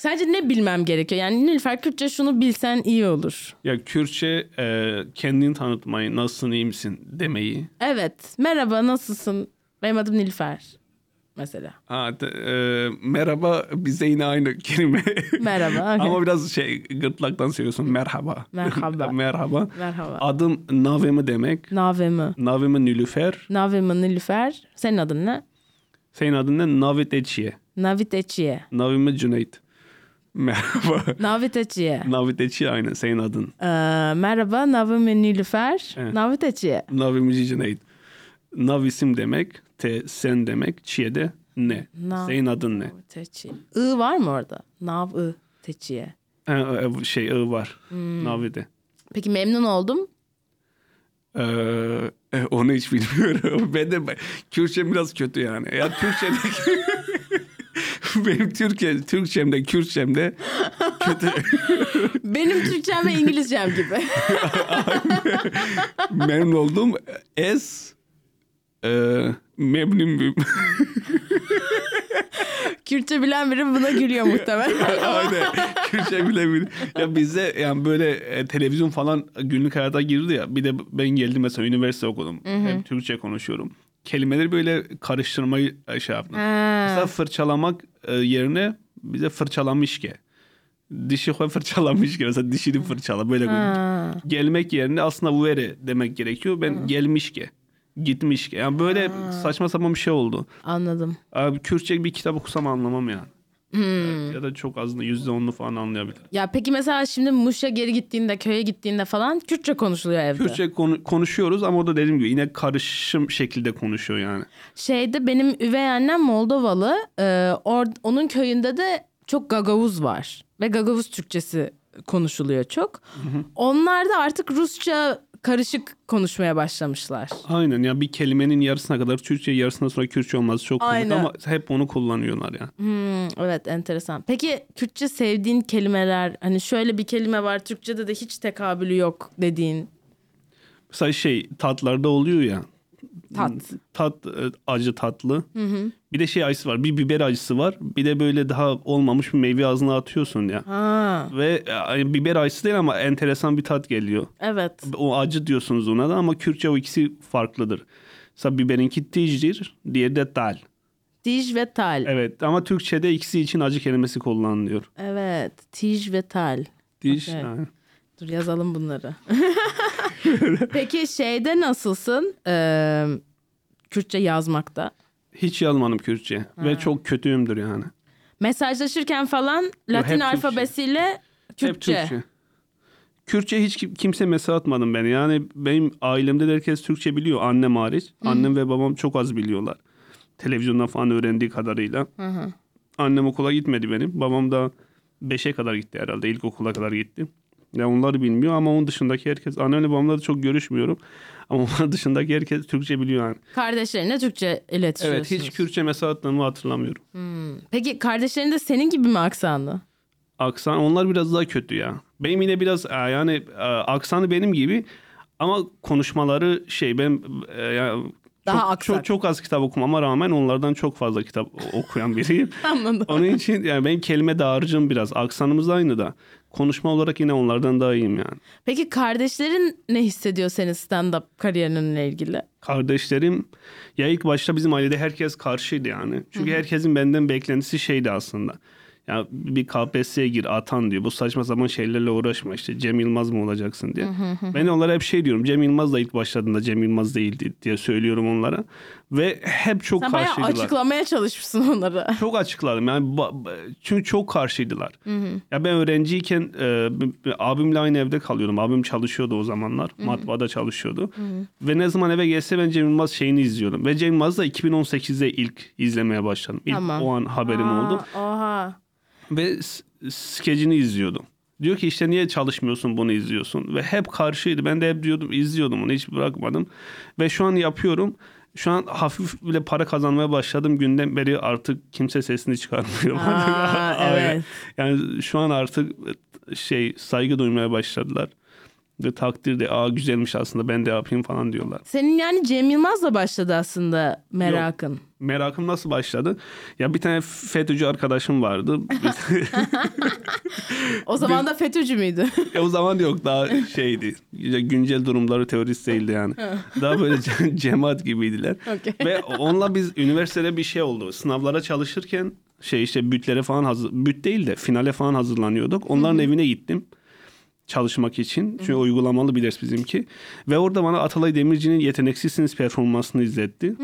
[SPEAKER 2] Sence ne bilmem gerekiyor? Yani Nilüfer Kürtçe şunu bilsen iyi olur.
[SPEAKER 3] Ya Kürtçe e, kendini tanıtmayı, nasılsın, iyi misin demeyi.
[SPEAKER 2] Evet. Merhaba nasılsın? Benim adım Nilüfer. Mesela.
[SPEAKER 3] Ha, de- e, merhaba bize yine aynı kelime.
[SPEAKER 2] Merhaba. [laughs] okey.
[SPEAKER 3] Ama biraz şey gırtlaktan söylüyorsun merhaba.
[SPEAKER 2] Merhaba. [laughs]
[SPEAKER 3] merhaba.
[SPEAKER 2] Merhaba.
[SPEAKER 3] Adım Navemi demek.
[SPEAKER 2] Navemi.
[SPEAKER 3] Navemi Nilüfer.
[SPEAKER 2] Navemi Nilüfer. Senin adın ne?
[SPEAKER 3] Senin adın ne? Navit Eçiye.
[SPEAKER 2] Navit Eçiye.
[SPEAKER 3] Navimi Cüneyt. Merhaba. [laughs]
[SPEAKER 2] Navit Eçiye.
[SPEAKER 3] Navit Eçiye aynı senin adın.
[SPEAKER 2] Ee, merhaba Navimi Nilüfer.
[SPEAKER 3] Evet.
[SPEAKER 2] Navit Eçiye.
[SPEAKER 3] Navimi Cüneyt. Nav isim demek. Te sen demek. Çiye de ne.
[SPEAKER 2] Nav-
[SPEAKER 3] Senin adın ne?
[SPEAKER 2] Navit Eçiye. I var mı orada? Nav I Teçiye.
[SPEAKER 3] Ha, e, şey I var.
[SPEAKER 2] Hmm.
[SPEAKER 3] Navide.
[SPEAKER 2] Peki memnun oldum.
[SPEAKER 3] Ee, e, onu hiç bilmiyorum. [laughs] Ben de Kürtçem biraz kötü yani. Ya Türkçemde [laughs] [laughs] benim Türkçe, Türkçemde, Kürtçemde kötü. [laughs]
[SPEAKER 2] Benim Türkçem ve İngilizcem gibi. [laughs]
[SPEAKER 3] Memnun oldum. Es e, memnunum.
[SPEAKER 2] Kürtçe bilen biri buna gülüyor muhtemelen.
[SPEAKER 3] Aynen. Kürtçe bile bile. Ya bizde yani böyle e, televizyon falan günlük hayata girdi ya. Bir de ben geldim mesela üniversite okudum. Hep Türkçe konuşuyorum. Kelimeleri böyle karıştırmayı e, şey yaptım. Mesela fırçalamak e, yerine bize fırçalamış ki. Dişi koy [laughs] fırçalamış ki. Mesela dişini fırçala böyle koyuyor. Gelmek yerine aslında vere demek gerekiyor. Ben gelmiş ki. Gitmiş ki. Yani böyle saçma sapan bir şey oldu.
[SPEAKER 2] Anladım.
[SPEAKER 3] Abi Kürtçe bir kitap okusam anlamam yani. Evet, Ya da çok azını yüzde onlu falan anlayabilirim.
[SPEAKER 2] Ya peki mesela şimdi Muş'a geri gittiğinde, köye gittiğinde falan Kürtçe konuşuluyor evde.
[SPEAKER 3] Kürtçe konu- konuşuyoruz ama o da dediğim gibi yine karışım şekilde konuşuyor yani.
[SPEAKER 2] Şeyde benim üvey annem Moldovalı. Ee, or- onun köyünde de çok Gagavuz var. Ve Gagavuz Türkçesi konuşuluyor çok. Onlar da artık Rusça karışık konuşmaya başlamışlar.
[SPEAKER 3] Aynen ya bir kelimenin yarısına kadar Türkçe yarısından sonra Kürtçe olması çok komik ama hep onu kullanıyorlar ya.
[SPEAKER 2] Hmm, evet enteresan. Peki Kürtçe sevdiğin kelimeler hani şöyle bir kelime var Türkçe'de de hiç tekabülü yok dediğin
[SPEAKER 3] Mesela şey tatlarda oluyor ya.
[SPEAKER 2] Tat.
[SPEAKER 3] Tat e, acı tatlı. Bir de şey acısı var. Bir biber acısı var. Bir de böyle daha olmamış bir meyve ağzına atıyorsun ya.
[SPEAKER 2] Ha,
[SPEAKER 3] Ve e, biber acısı değil ama enteresan bir tat geliyor.
[SPEAKER 2] evet.
[SPEAKER 3] O acı diyorsunuz ona da ama Kürtçe o ikisi farklıdır. Mesela biberinki tijdir, diğeri de tal.
[SPEAKER 2] Tij ve tal. Evet.
[SPEAKER 3] Evet ama Türkçe'de ikisi için acı kelimesi kullanılıyor.
[SPEAKER 2] Tij ve tal.
[SPEAKER 3] Tiş.
[SPEAKER 2] Okey.
[SPEAKER 3] ha.
[SPEAKER 2] Dur yazalım bunları. [laughs] Peki şeyde nasılsın? Ee, Kürtçe yazmakta.
[SPEAKER 3] Hiç yazmadım Kürtçe ve çok kötüyümdür yani.
[SPEAKER 2] Mesajlaşırken falan Latin
[SPEAKER 3] Türkçe.
[SPEAKER 2] alfabesiyle Kürtçe.
[SPEAKER 3] Hep Türkçe. Kürtçe hiç kim- kimse mesaj atmadım beni. Yani benim ailemde de herkes Türkçe biliyor. Annem hariç. Annem ve babam çok az biliyorlar. Televizyondan falan öğrendiği kadarıyla. Annem okula gitmedi benim. Babam da 5'e kadar gitti herhalde. İlkokula kadar gitti. Ya onları bilmiyor ama onun dışındaki herkes annemle babamla da çok görüşmüyorum. Ama onlar dışındaki herkes Türkçe biliyor yani.
[SPEAKER 2] Kardeşlerinle Türkçe iletişiyorsunuz.
[SPEAKER 3] Evet hiç Kürtçe mesaj attığımı hatırlamıyorum.
[SPEAKER 2] Peki kardeşlerin de senin gibi mi aksanlı?
[SPEAKER 3] Aksan onlar biraz daha kötü ya. Benim yine biraz e, yani e, aksanı benim gibi ama konuşmaları şey ben e, ya
[SPEAKER 2] Daha
[SPEAKER 3] çok,
[SPEAKER 2] aksak.
[SPEAKER 3] çok çok az kitap okumama rağmen onlardan çok fazla kitap okuyan biriyim. [laughs]
[SPEAKER 2] Anladım.
[SPEAKER 3] Onun için yani benim kelime dağarcığım biraz. Aksanımız aynı da. Konuşma olarak yine onlardan daha iyiyim yani.
[SPEAKER 2] Peki kardeşlerin ne hissediyor senin stand-up kariyerinle ilgili?
[SPEAKER 3] Kardeşlerim ya ilk başta bizim ailede herkes karşıydı yani. Çünkü herkesin benden beklentisi şeydi aslında. Ya bir KPSS'ye gir atan diyor. Bu saçma sapan şeylerle uğraşma işte Cem Yılmaz mı olacaksın diye. ben onlara hep şey diyorum. Cem Yılmaz da ilk başladığında Cem Yılmaz değildi diye söylüyorum onlara. Ve hep çok
[SPEAKER 2] Sen
[SPEAKER 3] karşıydılar.
[SPEAKER 2] açıklamaya çalışmışsın onları. [laughs]
[SPEAKER 3] Çok açıkladım yani çünkü çok karşıydılar. Ya ben öğrenciyken e, abimle aynı evde kalıyordum. Abim çalışıyordu o zamanlar. Matbaada çalışıyordu. Ve ne zaman eve gelse ben Cem Yılmaz şeyini izliyordum. Ve Cem Yılmaz'ı da 2018'de ilk izlemeye başladım. İlk
[SPEAKER 2] Tamam.
[SPEAKER 3] o an haberim oldu.
[SPEAKER 2] Aa, Oha.
[SPEAKER 3] Ve skecini izliyordum. Diyor ki işte niye çalışmıyorsun bunu izliyorsun. Ve hep karşıydı. Ben de hep diyordum izliyordum onu hiç bırakmadım. Ve şu an yapıyorum. Şu an hafif bile para kazanmaya başladım. Günden beri artık kimse sesini çıkarmıyor.
[SPEAKER 2] Aa, [laughs] evet.
[SPEAKER 3] Yani şu an artık şey saygı duymaya başladılar. Ve takdir de aa güzelmiş aslında ben de yapayım falan diyorlar.
[SPEAKER 2] Senin yani Cem Yılmaz'la başladı aslında merakın.
[SPEAKER 3] Merakım nasıl başladı? Ya bir tane FETÖ'cü arkadaşım vardı. [laughs]
[SPEAKER 2] O zaman da FETÖ'cü müydü?
[SPEAKER 3] Ya [laughs] o zaman yok daha şeydi. Güncel durumları teorist değildi yani. Daha böyle ce- cemaat gibiydiler.
[SPEAKER 2] Okey.
[SPEAKER 3] Ve onunla biz üniversitede bir şey oldu. Sınavlara çalışırken şey işte bütlere falan hazır büt değil de finale falan hazırlanıyorduk. Onların evine gittim çalışmak için. Çünkü uygulamalı bir ders bizimki. Ve orada bana Atalay Demirci'nin Yeteneksizsiniz performansını izletti.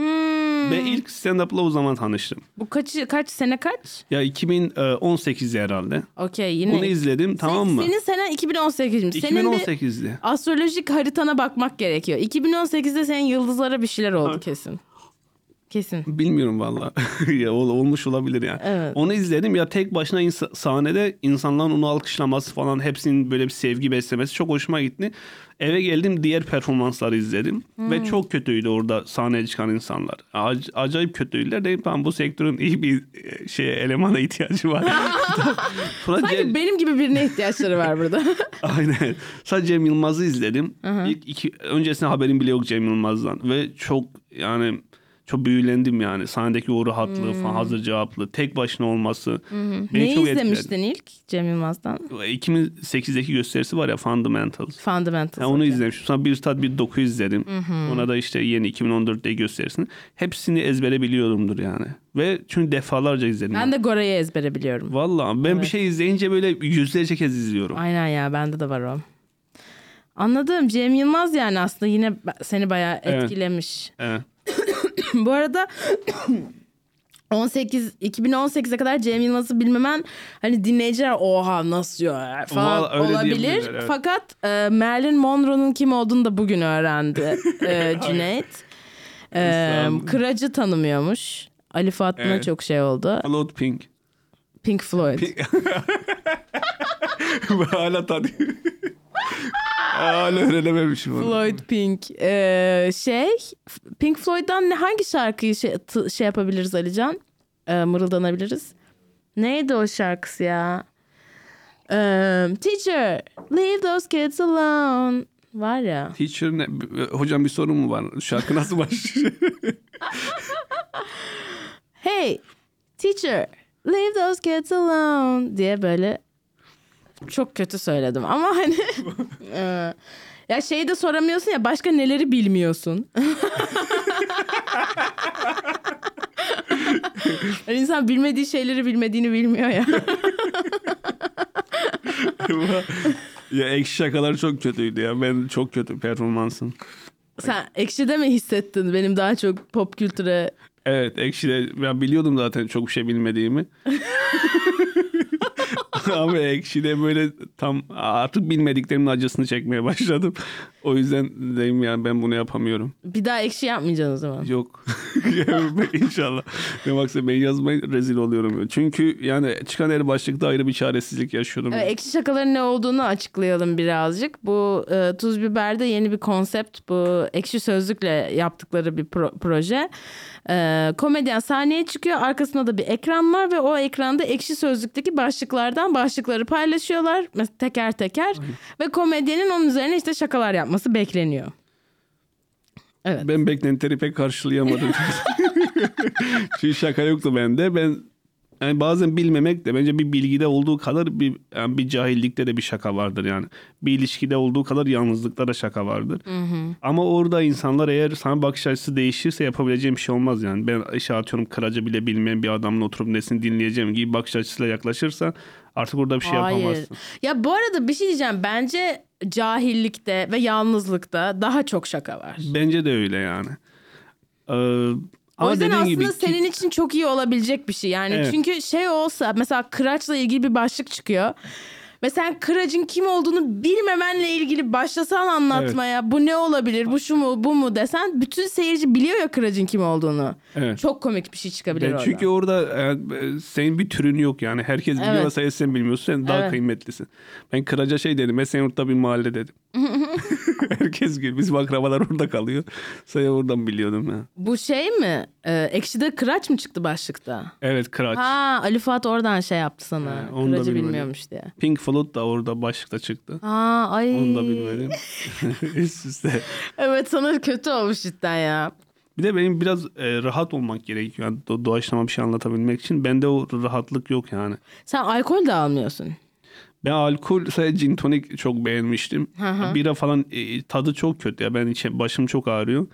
[SPEAKER 3] Ve ilk stand-up'la o zaman tanıştım.
[SPEAKER 2] Bu kaç kaç sene kaç?
[SPEAKER 3] Ya 2018 herhalde.
[SPEAKER 2] Okey yine.
[SPEAKER 3] Bunu izledim tamam mı?
[SPEAKER 2] Senin senen 2018'miş. Senin bir
[SPEAKER 3] 2018'de.
[SPEAKER 2] astrolojik haritana bakmak gerekiyor. 2018'de senin yıldızlara bir şeyler oldu kesin. Kesin.
[SPEAKER 3] Bilmiyorum valla. [laughs] ya ol- olmuş olabilir yani.
[SPEAKER 2] Evet.
[SPEAKER 3] Onu izledim ya tek başına insa- sahnede insanların onu alkışlaması falan hepsinin böyle bir sevgi beslemesi çok hoşuma gitti. Eve geldim diğer performansları izledim ve çok kötüydü orada sahneye çıkan insanlar. Ac- acayip kötüydüler. Dedim tamam bu sektörün iyi bir e, şeye elemana ihtiyacı var. [laughs]
[SPEAKER 2] Sanki
[SPEAKER 3] Cem-
[SPEAKER 2] benim gibi birine ihtiyaçları var burada. [laughs]
[SPEAKER 3] Aynen. Sadece Cem Yılmaz'ı izledim. İlk iki, öncesinde haberim bile yok Cem Yılmaz'dan. Ve çok yani çok büyülendim yani. Sahnedeki o rahatlığı falan hazır cevaplı. Tek başına olması. Beni
[SPEAKER 2] Neyi
[SPEAKER 3] çok etkiledi.
[SPEAKER 2] izlemiştin ilk Cem Yılmaz'dan?
[SPEAKER 3] 2008'deki gösterisi var ya Fundamentals.
[SPEAKER 2] Fundamentals.
[SPEAKER 3] Ya onu
[SPEAKER 2] okey.
[SPEAKER 3] izlemiştim. Sonra bir tat bir doku izledim. Ona da işte yeni 2014'te gösterisini. Hepsini ezbere biliyorumdur yani. Ve çünkü defalarca izledim.
[SPEAKER 2] Ben de Gora'yı ezbere biliyorum.
[SPEAKER 3] Vallahi ben bir şey izleyince böyle yüzlerce kez izliyorum.
[SPEAKER 2] Aynen ya bende de var o. Anladım. Cem Yılmaz yani aslında yine seni bayağı
[SPEAKER 3] Evet.
[SPEAKER 2] etkilemiş.
[SPEAKER 3] Evet. [laughs]
[SPEAKER 2] Bu arada 18 2018'e kadar Cem Yılmaz'ı bilmemen hani dinleyiciler oha nasıl ya falan
[SPEAKER 3] Vallahi öyle
[SPEAKER 2] olabilir.
[SPEAKER 3] evet.
[SPEAKER 2] Fakat e, Marilyn Monroe'nun kim olduğunu da bugün öğrendi e, [laughs] Cüneyt. E. Kıracı tanımıyormuş. Ali Fuat'ına
[SPEAKER 3] Evet.
[SPEAKER 2] çok şey oldu.
[SPEAKER 3] Float Pink.
[SPEAKER 2] Pink Floyd. [laughs]
[SPEAKER 3] Hala tanıyor. Hala öğrenememişim onu.
[SPEAKER 2] Floyd Pink. Ee, şey Pink Floyd'dan ne, hangi şarkıyı şey, t- şey yapabiliriz Alican? Ee, mırıldanabiliriz. Neydi o şarkısı ya? Ee, teacher, leave those kids alone. Var ya.
[SPEAKER 3] Teacher ne? Hocam bir sorun mu var? Şarkı nasıl başlıyor? [laughs]
[SPEAKER 2] Hey, teacher, leave those kids alone diye böyle çok kötü söyledim ama hani [laughs] e, ya şeyi de soramıyorsun ya başka neleri bilmiyorsun. [laughs] hani insan bilmediği şeyleri bilmediğini bilmiyor ya.
[SPEAKER 3] ya ekşi şakalar çok kötüydü ya. Ben çok kötü performansım.
[SPEAKER 2] Sen ekşide mi hissettin benim daha çok pop kültüre
[SPEAKER 3] Evet ekşide ben biliyordum zaten çok bir şey bilmediğimi. [laughs] [laughs] Ama ekşide böyle tam artık bilmediklerimin acısını çekmeye başladım. O yüzden dedim yani ben bunu yapamıyorum.
[SPEAKER 2] bir daha ekşi yapmayacaksın o zaman.
[SPEAKER 3] Yok. [laughs] İnşallah. Ne baksa ben yazmaya rezil oluyorum. Çünkü yani çıkan her başlıkta ayrı bir çaresizlik yaşıyorum.
[SPEAKER 2] Evet, ekşi şakaların ne olduğunu açıklayalım birazcık. Bu e, Tuz Biber'de yeni bir konsept. Bu ekşi sözlükle yaptıkları bir pro- proje. E, komedyen sahneye çıkıyor. Arkasında da bir ekran var ve o ekranda ekşi sözlükteki başlıklardan başlıkları paylaşıyorlar. Mes- Teker teker. Ve komedyenin onun üzerine işte şakalar yapması bekleniyor. Evet.
[SPEAKER 3] Ben beklentileri pek karşılayamadım. [laughs] Çünkü şaka yoktu bende. Ben yani bazen bilmemek de bence bir bilgide olduğu kadar bir yani bir cahillikte de bir şaka vardır yani. Bir ilişkide olduğu kadar yalnızlıkta da şaka vardır. Ama orada insanlar eğer sana bakış açısı değişirse yapabileceğim bir şey olmaz yani. Ben işe atıyorum kıraca bile bilmeyen bir adamla oturup nesini dinleyeceğim gibi bakış açısıyla yaklaşırsan artık orada bir şey
[SPEAKER 2] Hayır.
[SPEAKER 3] yapamazsın.
[SPEAKER 2] Ya bu arada bir şey diyeceğim. Bence cahillikte ve yalnızlıkta daha çok şaka var.
[SPEAKER 3] Bence de öyle yani. Ee,
[SPEAKER 2] O
[SPEAKER 3] ama
[SPEAKER 2] yüzden
[SPEAKER 3] dediğin
[SPEAKER 2] aslında
[SPEAKER 3] gibi
[SPEAKER 2] senin için çok iyi olabilecek bir şey. Yani
[SPEAKER 3] Evet.
[SPEAKER 2] çünkü şey olsa mesela kıraçla ilgili bir başlık çıkıyor. Ve sen kıracın kim olduğunu bilmemenle ilgili başlasan anlatmaya bu ne olabilir bu şu mu bu mu desen bütün seyirci biliyor ya kıracın kim olduğunu.
[SPEAKER 3] Evet.
[SPEAKER 2] Çok komik bir şey çıkabilir
[SPEAKER 3] Ben
[SPEAKER 2] orada.
[SPEAKER 3] çünkü orada e, senin bir türün yok yani. Herkes biliyor
[SPEAKER 2] Evet.
[SPEAKER 3] sen, sen bilmiyorsun. Sen daha
[SPEAKER 2] Evet.
[SPEAKER 3] kıymetlisin. Ben Kıraca şey dedim. Esenyurt'ta bir mahalle dedim. [laughs] Herkes gül. Bizim akrabalar orada kalıyor. Sen oradan biliyordum ya.
[SPEAKER 2] Bu şey mi? Ee, Ekşi'de kıraç mı çıktı başlıkta?
[SPEAKER 3] Evet Kıraç.
[SPEAKER 2] Ha Ali Fuat oradan şey yaptı sana.
[SPEAKER 3] Ha, onu da
[SPEAKER 2] Kıracı
[SPEAKER 3] bilmedim.
[SPEAKER 2] bilmiyormuş diye.
[SPEAKER 3] Pink Floyd da orada başlıkta çıktı.
[SPEAKER 2] Ha ay.
[SPEAKER 3] Onu da bilmedim. [laughs] Üst üste.
[SPEAKER 2] Evet sana kötü olmuş cidden ya.
[SPEAKER 3] Bir de benim biraz e, rahat olmak gerekiyor. Yani do- doğaçlama bir şey anlatabilmek için. Bende o rahatlık yok yani.
[SPEAKER 2] Sen alkol de almıyorsun.
[SPEAKER 3] Ben alkol sadece gin tonic çok beğenmiştim. Bira falan e, tadı çok kötü ya. Ben içe, başım çok ağrıyor.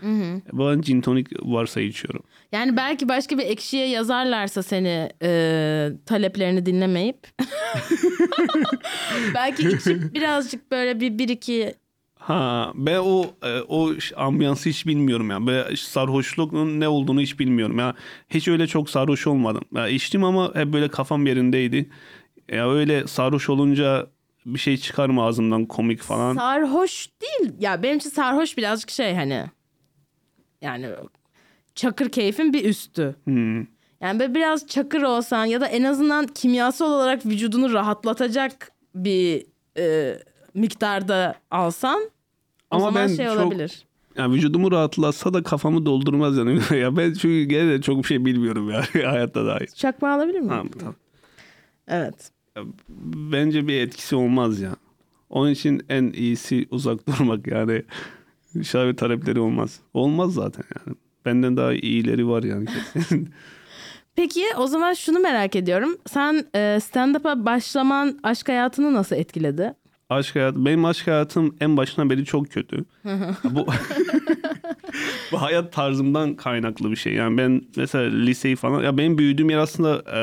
[SPEAKER 3] Ben gin tonic varsa içiyorum.
[SPEAKER 2] Yani belki başka bir ekşiye yazarlarsa seni e, taleplerini dinlemeyip [laughs] belki içip [laughs] birazcık böyle bir bir iki
[SPEAKER 3] Ha ben o e, o ambiyansı hiç bilmiyorum ya. Ben sarhoşluğun ne olduğunu hiç bilmiyorum ya. Hiç öyle çok sarhoş olmadım. Ya içtim ama hep böyle kafam yerindeydi. Ya öyle sarhoş olunca bir şey çıkar mı ağzımdan komik falan.
[SPEAKER 2] sarhoş değil. Ya benim için sarhoş birazcık şey hani yani çakır keyfin bir üstü.
[SPEAKER 3] Hmm.
[SPEAKER 2] Yani böyle biraz çakır olsan ya da en azından kimyasal olarak vücudunu rahatlatacak bir e, miktarda alsan o
[SPEAKER 3] Ama
[SPEAKER 2] zaman
[SPEAKER 3] ben
[SPEAKER 2] şey
[SPEAKER 3] çok-
[SPEAKER 2] olabilir.
[SPEAKER 3] Ya vücudumu rahatlatsa da kafamı doldurmaz yani. [laughs] ya ben çünkü gene de çok bir şey bilmiyorum ya [laughs] hayatta dair.
[SPEAKER 2] Çakma alabilir miyim?
[SPEAKER 3] Ha, tamam.
[SPEAKER 2] Evet.
[SPEAKER 3] Bence bir etkisi olmaz ya. Onun için en iyisi uzak [laughs] durmak yani. Şahit talepleri olmaz. Olmaz zaten yani. Benden daha iyileri var yani kesin. [laughs]
[SPEAKER 2] Peki o zaman şunu merak ediyorum. Sen e, stand-up'a başlaman aşk hayatını nasıl etkiledi?
[SPEAKER 3] aşk hayatı, benim aşk hayatım en başından beri çok kötü. [laughs] bu bu hayat tarzımdan kaynaklı bir şey. Yani ben mesela liseyi falan ya benim büyüdüğüm yer aslında e,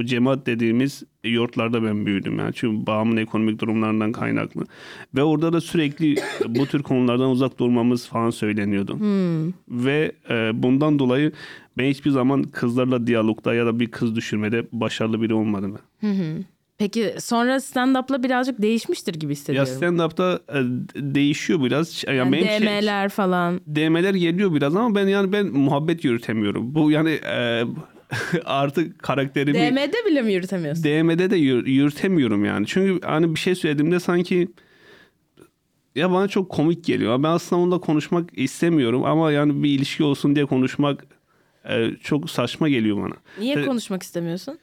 [SPEAKER 3] bu cemaat dediğimiz yurtlarda ben büyüdüm yani. Çünkü babamın ekonomik durumlarından kaynaklı. Ve orada da sürekli bu tür konulardan uzak durmamız falan söyleniyordu. Ve e, bundan dolayı ben hiçbir zaman kızlarla diyalogda ya da bir kız düşürmede başarılı biri olmadım. ben.
[SPEAKER 2] Peki sonra stand-up'la birazcık değişmiştir gibi
[SPEAKER 3] Ya
[SPEAKER 2] hissediyorum.
[SPEAKER 3] stand-up'ta e, değişiyor biraz. Ya
[SPEAKER 2] Yani
[SPEAKER 3] benim şey-
[SPEAKER 2] DM'ler falan.
[SPEAKER 3] DM'ler geliyor biraz ama ben yani ben muhabbet yürütemiyorum. Bu yani e, [laughs] artık karakterimi
[SPEAKER 2] DM'de bile mi yürütemiyorsun?
[SPEAKER 3] DM'de de yür- yürütemiyorum yani. Çünkü hani bir şey söylediğimde sanki ya bana çok komik geliyor. Ben aslında onunla konuşmak istemiyorum ama yani bir ilişki olsun diye konuşmak e, çok saçma geliyor bana.
[SPEAKER 2] Niye konuşmak istemiyorsun?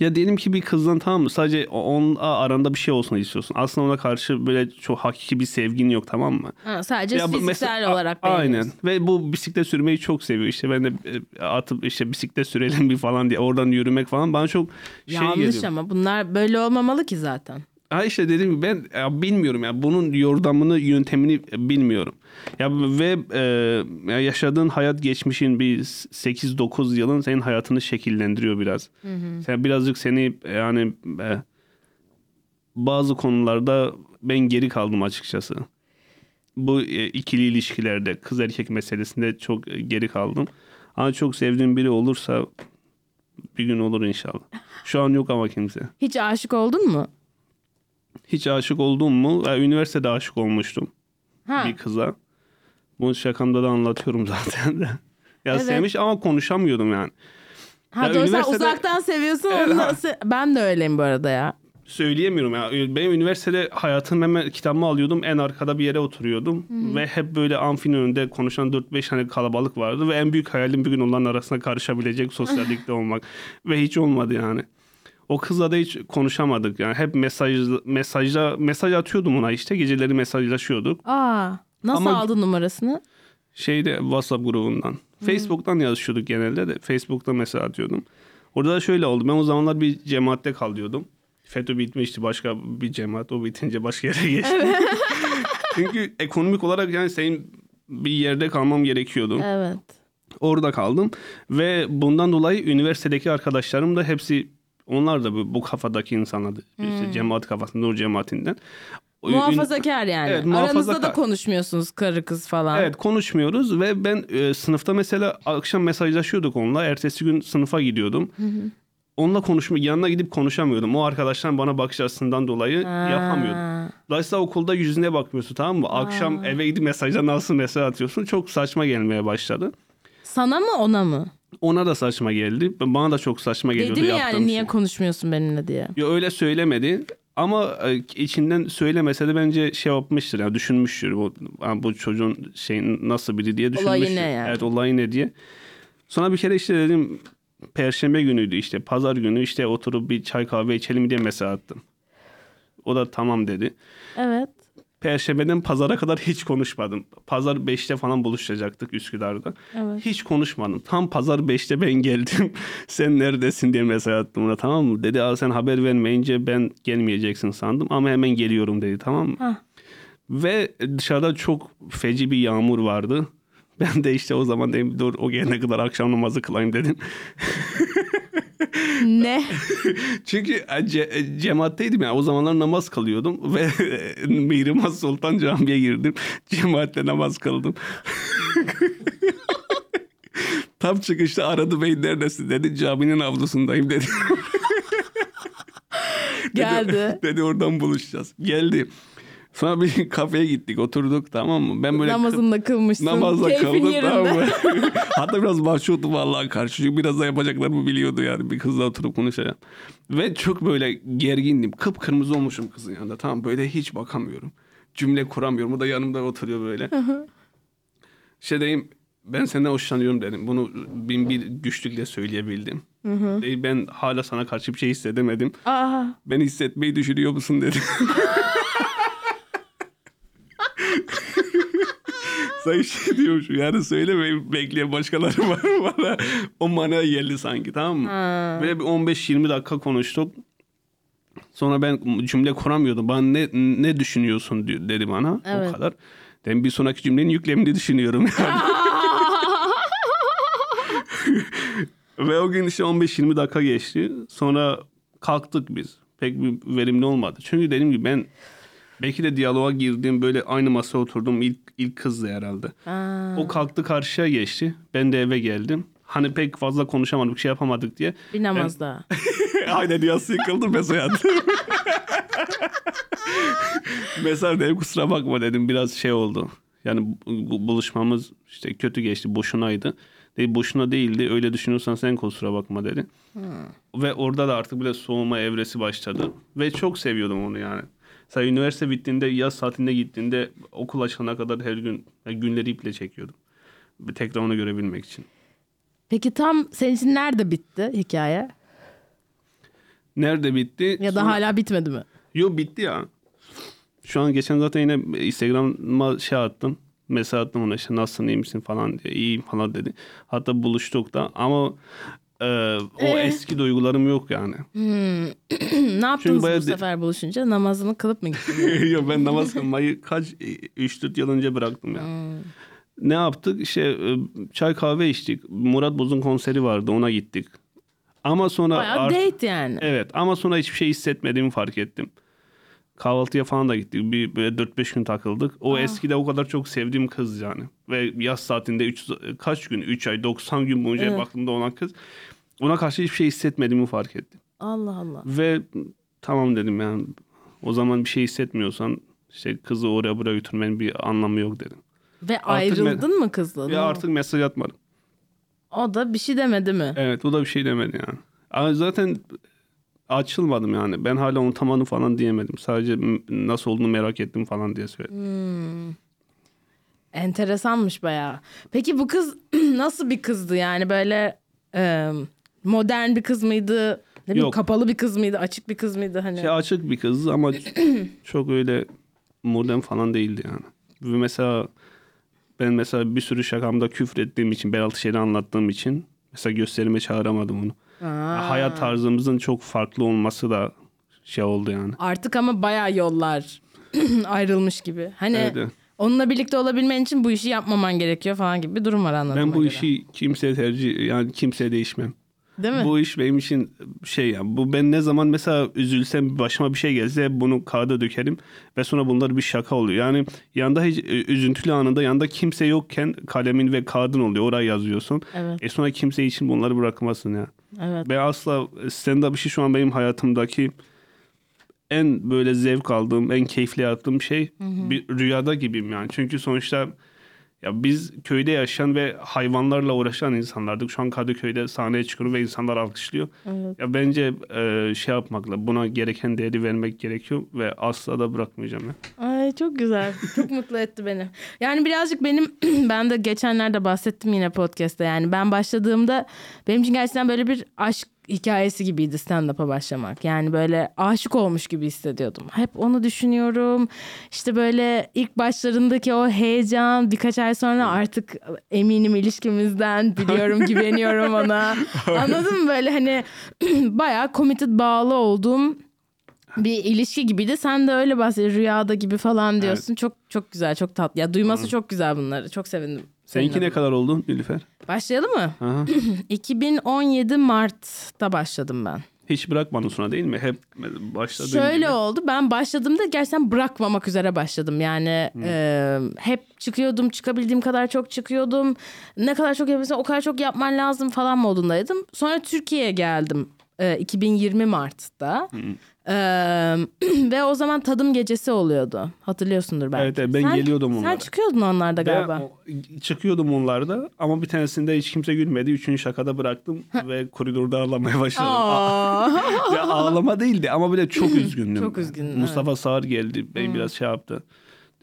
[SPEAKER 3] Ya diyelim ki bir kızdan tamam mı? Sadece onunla aranda bir şey olsun istiyorsun. Aslında ona karşı böyle çok hakiki bir sevgin yok tamam mı?
[SPEAKER 2] Ha, sadece
[SPEAKER 3] Ya
[SPEAKER 2] fiziksel
[SPEAKER 3] mesela-
[SPEAKER 2] olarak
[SPEAKER 3] a- Aynen. Ve bu bisiklet sürmeyi çok seviyor. İşte ben de e, atıp işte bisiklet sürelim bir falan diye oradan yürümek falan bana çok şey
[SPEAKER 2] Yanlış
[SPEAKER 3] geliyor.
[SPEAKER 2] ama bunlar böyle olmamalı ki zaten.
[SPEAKER 3] Ha işte dediğim gibi ben ya bilmiyorum ya bunun yordamını yöntemini bilmiyorum. Ya ve e, ya yaşadığın hayat geçmişin bir 8-9 yılın senin hayatını şekillendiriyor biraz. Sen birazcık seni yani e, bazı konularda ben geri kaldım açıkçası. Bu e, ikili ilişkilerde kız erkek meselesinde çok e, geri kaldım. Ama çok sevdiğim biri olursa bir gün olur inşallah. Şu an yok ama kimse.
[SPEAKER 2] Hiç aşık oldun mu?
[SPEAKER 3] Hiç aşık oldum mu? Ya, üniversitede aşık olmuştum
[SPEAKER 2] Ha.
[SPEAKER 3] bir kıza. Bunu şakamda da anlatıyorum [laughs] zaten de. Ya
[SPEAKER 2] Evet.
[SPEAKER 3] sevmiş ama konuşamıyordum yani.
[SPEAKER 2] Ha
[SPEAKER 3] Ya
[SPEAKER 2] doğru sen
[SPEAKER 3] üniversitede-
[SPEAKER 2] uzaktan seviyorsun.
[SPEAKER 3] Evet,
[SPEAKER 2] onu se- ben de öyleyim bu arada ya.
[SPEAKER 3] Söyleyemiyorum ya. Benim üniversitede hayatım hemen kitabımı alıyordum. En arkada bir yere oturuyordum. Ve hep böyle amfinin önünde konuşan 4-5 tane kalabalık vardı. Ve en büyük hayalim bir gün onların arasına karışabilecek sosyallikte [laughs] olmak. Ve hiç olmadı yani. O kızla da hiç konuşamadık yani. Hep mesaj mesajla mesaj atıyordum ona işte. Geceleri mesajlaşıyorduk.
[SPEAKER 2] Aa, nasıl
[SPEAKER 3] Ama-
[SPEAKER 2] aldın numarasını?
[SPEAKER 3] şeyde WhatsApp grubundan. Facebook'tan yazışıyorduk genelde de. Facebook'ta mesaj atıyordum. Orada da şöyle oldu. Ben o zamanlar bir cemaatte kalıyordum. FETÖ bitmişti. Başka bir cemaat. O bitince başka yere geçtim. [laughs] Çünkü ekonomik olarak yani senin bir yerde kalmam gerekiyordu.
[SPEAKER 2] Evet.
[SPEAKER 3] Orada kaldım. Ve bundan dolayı üniversitedeki arkadaşlarım da hepsi onlar da bu, bu kafadaki insanlardı. İşte cemaat kafasında, Nur cemaatinden.
[SPEAKER 2] Muhafazakar yani.
[SPEAKER 3] Evet,
[SPEAKER 2] Aranızda da
[SPEAKER 3] muhafazakar.
[SPEAKER 2] konuşmuyorsunuz karı kız falan.
[SPEAKER 3] Evet konuşmuyoruz ve ben e, sınıfta mesela akşam mesajlaşıyorduk onunla. Ertesi gün sınıfa gidiyordum. Onunla konuşma yanına gidip konuşamıyordum. O arkadaşlar bana bakış açısından dolayı
[SPEAKER 2] Ha.
[SPEAKER 3] yapamıyordum. Dolayısıyla okulda yüzüne bakmıyorsun tamam mı? Akşam eve gidip mesajla nasıl mesaj atıyorsun? Çok saçma gelmeye başladı.
[SPEAKER 2] Sana mı ona mı?
[SPEAKER 3] Ona da saçma geldi. Bana da çok saçma geliyordu
[SPEAKER 2] Dedi mi
[SPEAKER 3] yaptığım
[SPEAKER 2] yani niye
[SPEAKER 3] şey.
[SPEAKER 2] konuşmuyorsun benimle diye?
[SPEAKER 3] Yo, öyle söylemedi. Ama e, içinden söylemese de bence şey yapmıştır. Yani düşünmüştür. Bu, bu çocuğun şey nasıl biri diye düşünmüştür.
[SPEAKER 2] Olayı ne yani?
[SPEAKER 3] Evet olayı ne diye. Sonra bir kere işte dedim Perşembe günüydü işte. Pazar günü işte oturup bir çay kahve içelim diye mesaj attım. O da tamam dedi.
[SPEAKER 2] Evet.
[SPEAKER 3] Perşembeden pazara kadar hiç konuşmadım. Pazar 5'te falan buluşacaktık Üsküdar'da.
[SPEAKER 2] Evet.
[SPEAKER 3] Hiç konuşmadım. Tam pazar 5'te ben geldim. [laughs] sen neredesin diye mesaj attım ona tamam mı? Dedi Aa, sen haber vermeyince ben gelmeyeceksin sandım ama hemen geliyorum dedi tamam mı?
[SPEAKER 2] Hah.
[SPEAKER 3] Ve dışarıda çok feci bir yağmur vardı. Ben de işte o zaman dedim dur o gelene kadar akşam namazı kılayım dedim. [laughs]
[SPEAKER 2] ne? [laughs]
[SPEAKER 3] Çünkü ce- cemaatteydim yani o zamanlar namaz kılıyordum ve [laughs] Mihrimah Sultan Camii'ye girdim. Cemaatle namaz kıldım. [laughs] Tam çıkışta aradı bey neredesin dedi caminin avlusundayım dedi.
[SPEAKER 2] Geldi.
[SPEAKER 3] dedi oradan buluşacağız. Geldi. Sonra bir [laughs] kafeye gittik oturduk tamam mı? Ben böyle
[SPEAKER 2] Namazını da kılmışsın.
[SPEAKER 3] Namazla kaldım
[SPEAKER 2] yerinde.
[SPEAKER 3] tamam mı? [laughs] Hatta biraz mahcuptum Allah'a karşı. Çünkü biraz da yapacaklarımı biliyordu yani bir kızla oturup konuşacağım. Ve çok böyle gergindim. Kıpkırmızı olmuşum kızın yanında. Tamam böyle hiç bakamıyorum. Cümle kuramıyorum. O da yanımda oturuyor böyle. şey diyeyim ben senden hoşlanıyorum dedim. Bunu bin bir güçlükle söyleyebildim. Değil, ben hala sana karşı bir şey hissedemedim.
[SPEAKER 2] Aa,
[SPEAKER 3] Ben hissetmeyi düşünüyor musun dedim. [laughs] Sen şey diyormuşum yani söylemeyin bekleyen başkaları var bana. O manaya geldi sanki tamam mı? Böyle bir 15-20 dakika konuştuk. Sonra ben cümle kuramıyordum. Bana ne ne düşünüyorsun dedi bana.
[SPEAKER 2] Evet.
[SPEAKER 3] O kadar. Dedim bir sonraki cümlenin yüklemini düşünüyorum yani. [laughs] Ve o gün işte 15-20 dakika geçti. Sonra kalktık biz. Pek bir verimli olmadı. Çünkü dediğim gibi ben belki de diyaloğa girdim. Böyle aynı masaya oturdum. İlk, ilk kızdı herhalde.
[SPEAKER 2] aa,
[SPEAKER 3] O kalktı karşıya geçti. Ben de eve geldim. Hani pek fazla konuşamadık, şey yapamadık diye.
[SPEAKER 2] bir namaz daha. [laughs]
[SPEAKER 3] Aynen yas yıkıldım mesaj [laughs] attım. Mesaj dedim kusura bakma dedim biraz şey oldu. Yani bu- bu buluşmamız işte kötü geçti boşunaydı. Değil boşuna değildi öyle düşünüyorsan sen kusura bakma dedi. Ve orada da artık bile soğuma evresi başladı. Ve çok seviyordum onu yani. Mesela üniversite bittiğinde yaz saatinde gittiğinde okul açılana kadar her gün yani günleri iple çekiyordum. Tekrar onu görebilmek için.
[SPEAKER 2] Peki tam senin için nerede bitti hikaye?
[SPEAKER 3] Nerede bitti?
[SPEAKER 2] Ya da
[SPEAKER 3] Sonra-
[SPEAKER 2] hala bitmedi mi?
[SPEAKER 3] Yo bitti ya. Şu an geçen zaten yine Instagram'a şey attım. Mesaj attım ona işte nasılsın iyi misin falan diye. İyiyim falan dedi. Hatta buluştuk da ama e, o
[SPEAKER 2] Ee?
[SPEAKER 3] eski duygularım yok yani. [clears throat]
[SPEAKER 2] ne yaptınız
[SPEAKER 3] bayağı
[SPEAKER 2] bu sefer buluşunca? Namazını kılıp mı gittiniz? [laughs]
[SPEAKER 3] Yo ben namaz kılmayı kaç 3-4 yıl önce bıraktım ya. Ne yaptık? İşte e, çay kahve içtik. Murat Boz'un konseri vardı ona gittik. Ama sonra
[SPEAKER 2] Bayağı
[SPEAKER 3] art-
[SPEAKER 2] date yani.
[SPEAKER 3] Evet ama sonra hiçbir şey hissetmediğimi fark ettim. Kahvaltıya falan da gittik. Bir böyle 4-5 gün takıldık. O eskide o kadar çok sevdiğim kız yani. Ve yaz saatinde 3 kaç gün 3 ay 90 gün boyunca
[SPEAKER 2] Evet.
[SPEAKER 3] baktığımda olan kız. Ona karşı hiçbir şey hissetmediğimi fark ettim.
[SPEAKER 2] Allah Allah.
[SPEAKER 3] Ve tamam dedim yani o zaman bir şey hissetmiyorsan işte kızı oraya buraya götürmenin bir anlamı yok dedim.
[SPEAKER 2] Ve
[SPEAKER 3] Artık
[SPEAKER 2] ayrıldın mı kızla? Ne
[SPEAKER 3] artık mesaj atmadım.
[SPEAKER 2] O da bir şey demedi mi?
[SPEAKER 3] Evet o da bir şey demedi yani. Ama zaten açılmadım yani. Ben hala unutamadım falan diyemedim. Sadece nasıl olduğunu merak ettim falan diye söyledim.
[SPEAKER 2] Enteresanmış bayağı. Peki bu kız [clears throat] nasıl bir kızdı yani böyle e, modern bir kız mıydı? Ne bileyim, kapalı bir kız mıydı? Açık bir kız mıydı hani?
[SPEAKER 3] Şey açık bir kız ama [clears throat] çok öyle modern falan değildi yani. Mesela ben mesela bir sürü şakamda küfür ettiğim için, Belaltı şeyleri anlattığım için mesela gösterime çağıramadım onu.
[SPEAKER 2] Aa.
[SPEAKER 3] Hayat tarzımızın çok farklı olması da şey oldu yani.
[SPEAKER 2] Artık ama bayağı yollar [clears throat] ayrılmış gibi. Hani
[SPEAKER 3] Evet, evet.
[SPEAKER 2] onunla birlikte olabilmen için bu işi yapmaman gerekiyor falan gibi bir durum var anladığıma
[SPEAKER 3] Ben bu
[SPEAKER 2] göre.
[SPEAKER 3] işi kimseye tercih yani kimseye değişmem.
[SPEAKER 2] Değil mi?
[SPEAKER 3] Bu iş benim için şey ya bu ben ne zaman mesela üzülsem başıma bir şey gelse bunu kağıda dökerim ve sonra bunlar bir şaka oluyor. Yani yanında hiç e, üzüntülü anında yanında kimse yokken kalemin ve kağıdın oluyor oraya yazıyorsun.
[SPEAKER 2] Evet.
[SPEAKER 3] E sonra kimse için bunları bırakmasın ya.
[SPEAKER 2] Evet.
[SPEAKER 3] Ben asla stand-up işi şu an benim hayatımdaki en böyle zevk aldığım, en keyifli yaptığım şey bir rüyada gibiyim yani. Çünkü sonuçta ya biz köyde yaşayan ve hayvanlarla uğraşan insanlardık. Şu an Kadıköy'de sahneye çıkıyorum ve insanlar alkışlıyor. Ya bence e, şey yapmakla buna gereken değeri vermek gerekiyor ve asla da bırakmayacağım ya.
[SPEAKER 2] Ay çok güzel. Çok [laughs] mutlu etti beni. Yani birazcık benim [clears throat] ben de geçenlerde bahsettim yine podcast'te. Yani ben başladığımda benim için gerçekten böyle bir aşk hikayesi gibiydi stand-up'a başlamak. Yani böyle aşık olmuş gibi hissediyordum. Hep onu düşünüyorum. İşte böyle ilk başlarındaki o heyecan birkaç ay sonra artık eminim ilişkimizden biliyorum [laughs] güveniyorum ona. Anladın mı böyle hani [clears throat] bayağı committed bağlı olduğum bir ilişki gibiydi. Sen de öyle bahsediyorsun rüyada gibi falan diyorsun. Çok çok güzel, çok tatlı. Ya duyması çok güzel bunları. Çok sevindim.
[SPEAKER 3] Seninki ne kadar oldu Nilüfer?
[SPEAKER 2] Başlayalım mı?
[SPEAKER 3] Aha. [laughs]
[SPEAKER 2] 2017 Mart'ta başladım ben.
[SPEAKER 3] Hiç bırakmadın sonra değil mi? Hep başladığın
[SPEAKER 2] Şöyle
[SPEAKER 3] gibi.
[SPEAKER 2] oldu. Ben başladığımda gerçekten bırakmamak üzere başladım. Yani e, hep çıkıyordum, çıkabildiğim kadar çok çıkıyordum. Ne kadar çok yapıyorsan o kadar çok yapman lazım falan modundaydım. Sonra Türkiye'ye geldim e, 2020 Mart'ta. [clears throat] Ve o zaman tadım gecesi oluyordu. Hatırlıyorsundur belki.
[SPEAKER 3] Evet, evet, ben
[SPEAKER 2] Sen-
[SPEAKER 3] geliyordum
[SPEAKER 2] Sen
[SPEAKER 3] onlara.
[SPEAKER 2] çıkıyordun onlarda galiba.
[SPEAKER 3] Ben o- çıkıyordum onlarda ama bir tanesinde hiç kimse gülmedi. Üçüncü şakada bıraktım ve koridorda ağlamaya başladım.
[SPEAKER 2] Aa. [laughs]
[SPEAKER 3] Ya ağlama değildi ama böyle çok [clears throat] üzgündüm.
[SPEAKER 2] Çok üzgündün,
[SPEAKER 3] Mustafa Sağır geldi. Beni biraz şey yaptı.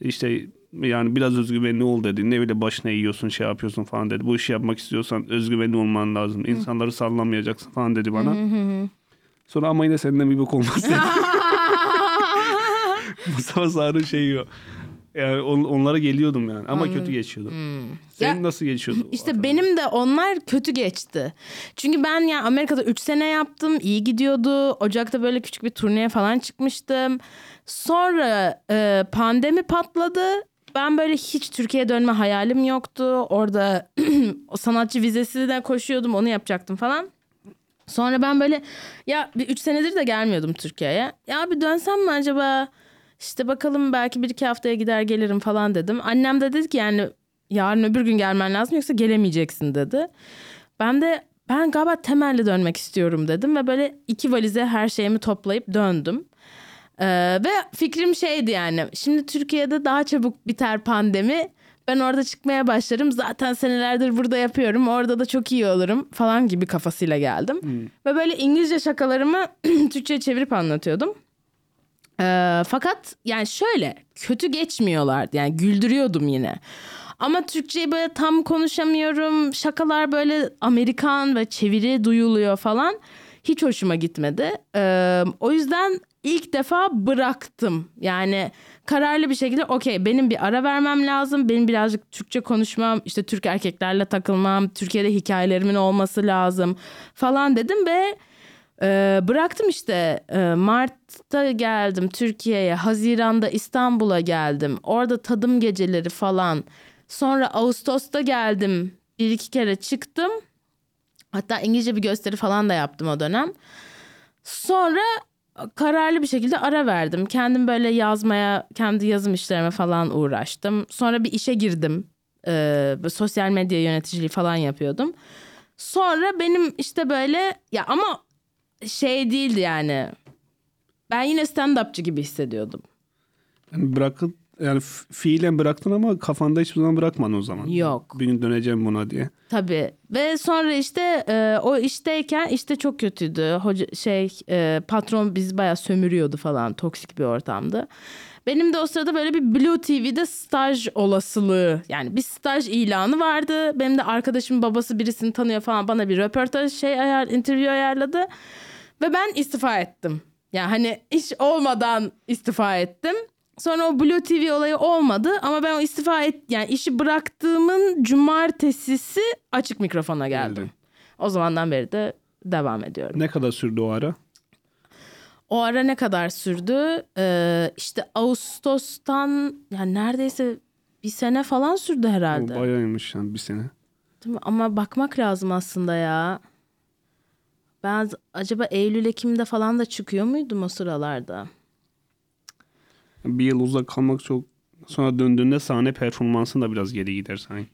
[SPEAKER 3] İşte yani biraz özgüvenli ol dedi. Ne bile başına yiyorsun şey yapıyorsun falan dedi. Bu işi yapmak istiyorsan özgüvenli olman lazım. İnsanları sallamayacaksın falan dedi bana. Sonra ama yine senden bir bok olmaz dedi. Mustafa Sağır'ın şeyi o. Yani on- onlara geliyordum yani ama kötü geçiyordum. Senin
[SPEAKER 2] Ya-
[SPEAKER 3] nasıl geçiyordu?
[SPEAKER 2] İşte benim de onlar kötü geçti. Çünkü ben ya Amerika'da 3 sene yaptım. iyi gidiyordu. Ocak'ta böyle küçük bir turneye falan çıkmıştım. Sonra e, pandemi patladı. Ben böyle hiç Türkiye'ye dönme hayalim yoktu. Orada [clears throat] sanatçı vizesine koşuyordum. Onu yapacaktım falan. Sonra ben böyle ya bir üç senedir de gelmiyordum Türkiye'ye. Ya bir dönsem mi acaba? İşte bakalım belki bir iki haftaya gider gelirim falan dedim. Annem de dedi ki yani yarın öbür gün gelmen lazım yoksa gelemeyeceksin dedi. Ben de ben galiba temelli dönmek istiyorum dedim ve böyle iki valize her şeyimi toplayıp döndüm. Ee, ve fikrim şeydi yani şimdi Türkiye'de daha çabuk biter pandemi. Ben orada çıkmaya başlarım. Zaten senelerdir burada yapıyorum. Orada da çok iyi olurum falan gibi kafasıyla geldim. Ve böyle İngilizce şakalarımı [clears throat] Türkçe'ye çevirip anlatıyordum. Ee, fakat yani şöyle kötü geçmiyorlardı. Yani güldürüyordum yine. Ama Türkçeyi böyle tam konuşamıyorum. Şakalar böyle Amerikan ve çeviri duyuluyor falan. Hiç hoşuma gitmedi. Ee, o yüzden ilk defa bıraktım. Yani kararlı bir şekilde okey benim bir ara vermem lazım. Benim birazcık Türkçe konuşmam, işte Türk erkeklerle takılmam, Türkiye'de hikayelerimin olması lazım falan dedim ve e, bıraktım işte. E, Mart'ta geldim Türkiye'ye, Haziran'da İstanbul'a geldim. Orada tadım geceleri falan. Sonra Ağustos'ta geldim. Bir iki kere çıktım. Hatta İngilizce bir gösteri falan da yaptım o dönem. Sonra kararlı bir şekilde ara verdim. Kendim böyle yazmaya, kendi yazım işlerime falan uğraştım. Sonra bir işe girdim. Ee, sosyal medya yöneticiliği falan yapıyordum. Sonra benim işte böyle ya ama şey değildi yani. Ben yine stand-upçı gibi hissediyordum.
[SPEAKER 3] Yani bırakıp yani fiilen bıraktın ama kafanda hiçbir zaman bırakmadın o zaman.
[SPEAKER 2] Yok.
[SPEAKER 3] Bir gün döneceğim buna diye.
[SPEAKER 2] Tabii ve sonra işte e, o işteyken işte çok kötüydü. Hoca şey e, patron bizi bayağı sömürüyordu falan toksik bir ortamdı. Benim de o sırada böyle bir Blue TV'de staj olasılığı yani bir staj ilanı vardı. Benim de arkadaşımın babası birisini tanıyor falan bana bir röportaj şey ayar interview ayarladı. Ve ben istifa ettim. Yani hani iş olmadan istifa ettim. Sonra o Blue TV olayı olmadı ama ben o istifa et yani işi bıraktığımın cumartesisi açık mikrofona geldim.
[SPEAKER 3] Geldin.
[SPEAKER 2] O zamandan beri de devam ediyorum.
[SPEAKER 3] Ne kadar sürdü o ara?
[SPEAKER 2] O ara ne kadar sürdü? Ee, işte Ağustos'tan yani neredeyse bir sene falan sürdü
[SPEAKER 3] O
[SPEAKER 2] herhalde.
[SPEAKER 3] bayağıymış yani bir sene.
[SPEAKER 2] Değil mi? Ama bakmak lazım aslında ya. Ben acaba Eylül Ekim'de falan da çıkıyor muydum o sıralarda?
[SPEAKER 3] Bir yıl uzak kalmak çok sonra döndüğünde sahne performansın da biraz geri gider sanki.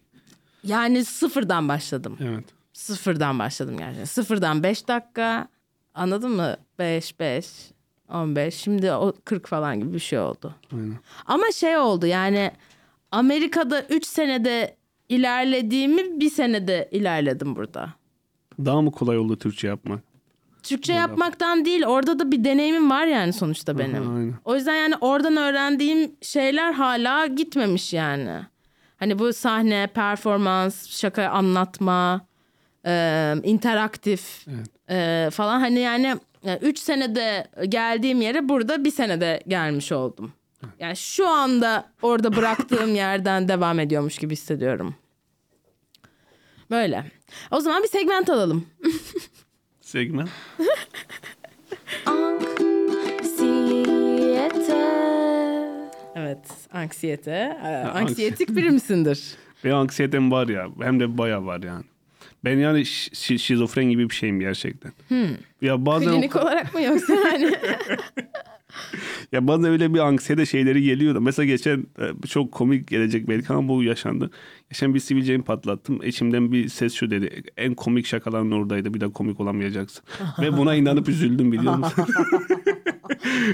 [SPEAKER 2] Yani sıfırdan başladım.
[SPEAKER 3] Evet.
[SPEAKER 2] Sıfırdan başladım gerçekten. Sıfırdan 5 dakika anladın mı? 5, 5, 15 şimdi o 40 falan gibi bir şey oldu.
[SPEAKER 3] Aynen.
[SPEAKER 2] Ama şey oldu yani Amerika'da 3 senede ilerlediğimi bir senede ilerledim burada.
[SPEAKER 3] Daha mı kolay oldu Türkçe yapmak?
[SPEAKER 2] Türkçe yapmaktan değil orada da bir deneyimim var yani sonuçta benim.
[SPEAKER 3] Aha, aynen.
[SPEAKER 2] O yüzden yani oradan öğrendiğim şeyler hala gitmemiş yani. Hani bu sahne, performans, şaka anlatma, e, interaktif e, falan hani yani 3 senede geldiğim yere burada bir senede gelmiş oldum. Yani şu anda orada bıraktığım [laughs] yerden devam ediyormuş gibi hissediyorum. Böyle. O zaman bir segment alalım. [laughs]
[SPEAKER 3] Segment. [laughs]
[SPEAKER 2] Evet, anksiyete. Ee, Anksiyetik biri misindir? [laughs]
[SPEAKER 3] Ve anksiyetem var ya. Hem de bayağı var yani. Ben yani şi- şi- şizofren gibi bir şeyim gerçekten. Ya bazen
[SPEAKER 2] Klinik olarak mı yoksa hani? [laughs] [laughs]
[SPEAKER 3] ya bazen öyle bir anksiyete şeyleri geliyor da. Mesela geçen e, çok komik gelecek belki ama bu yaşandı. Geçen bir sivilcemi patlattım. İçimden bir ses şu dedi. En komik şakaların oradaydı. Bir daha komik olamayacaksın. [laughs] Ve buna inanıp üzüldüm biliyor musun? [laughs]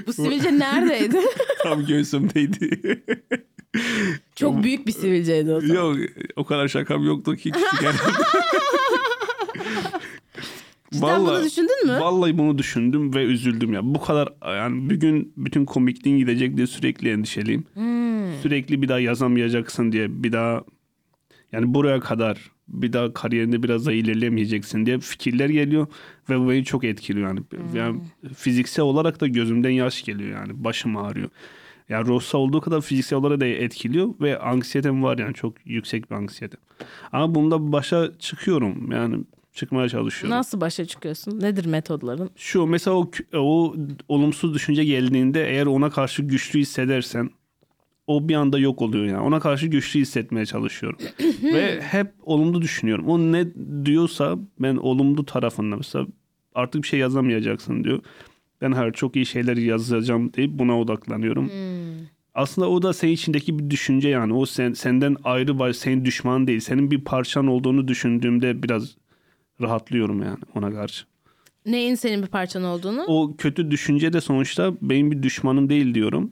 [SPEAKER 2] Bu sivilce neredeydi?
[SPEAKER 3] Tam göğsümdeydi.
[SPEAKER 2] Çok büyük bir sivilceydi o zaman.
[SPEAKER 3] Yok o kadar şakam yoktu ki küçük
[SPEAKER 2] Cidden bunu düşündün mü?
[SPEAKER 3] Vallahi bunu düşündüm ve üzüldüm ya. Bu kadar yani bir gün bütün komikliğin gidecek diye sürekli endişeliyim.
[SPEAKER 2] Hmm.
[SPEAKER 3] Sürekli bir daha yazamayacaksın diye bir daha yani buraya kadar bir daha kariyerinde biraz daha ilerlemeyeceksin diye fikirler geliyor ve bu beni çok etkiliyor yani.
[SPEAKER 2] Hmm.
[SPEAKER 3] yani fiziksel olarak da gözümden yaş geliyor yani başım ağrıyor. Yani Rossa olduğu kadar fiziksel olarak da etkiliyor ve anksiyetem var yani çok yüksek bir anksiyetem. Ama bunda başa çıkıyorum yani çıkmaya çalışıyorum.
[SPEAKER 2] Nasıl başa çıkıyorsun? Nedir metodların?
[SPEAKER 3] Şu mesela o, o olumsuz düşünce geldiğinde eğer ona karşı güçlü hissedersen o bir anda yok oluyor yani. Ona karşı güçlü hissetmeye çalışıyorum. [clears throat] Ve hep olumlu düşünüyorum. O ne diyorsa ben olumlu tarafında mesela artık bir şey yazamayacaksın diyor. Ben her çok iyi şeyler yazacağım deyip buna odaklanıyorum. Aslında o da senin içindeki bir düşünce yani. O sen, senden ayrı var, senin düşman değil. Senin bir parçan olduğunu düşündüğümde biraz rahatlıyorum yani ona karşı.
[SPEAKER 2] Neyin senin bir parçan olduğunu?
[SPEAKER 3] O kötü düşünce de sonuçta benim bir düşmanım değil diyorum.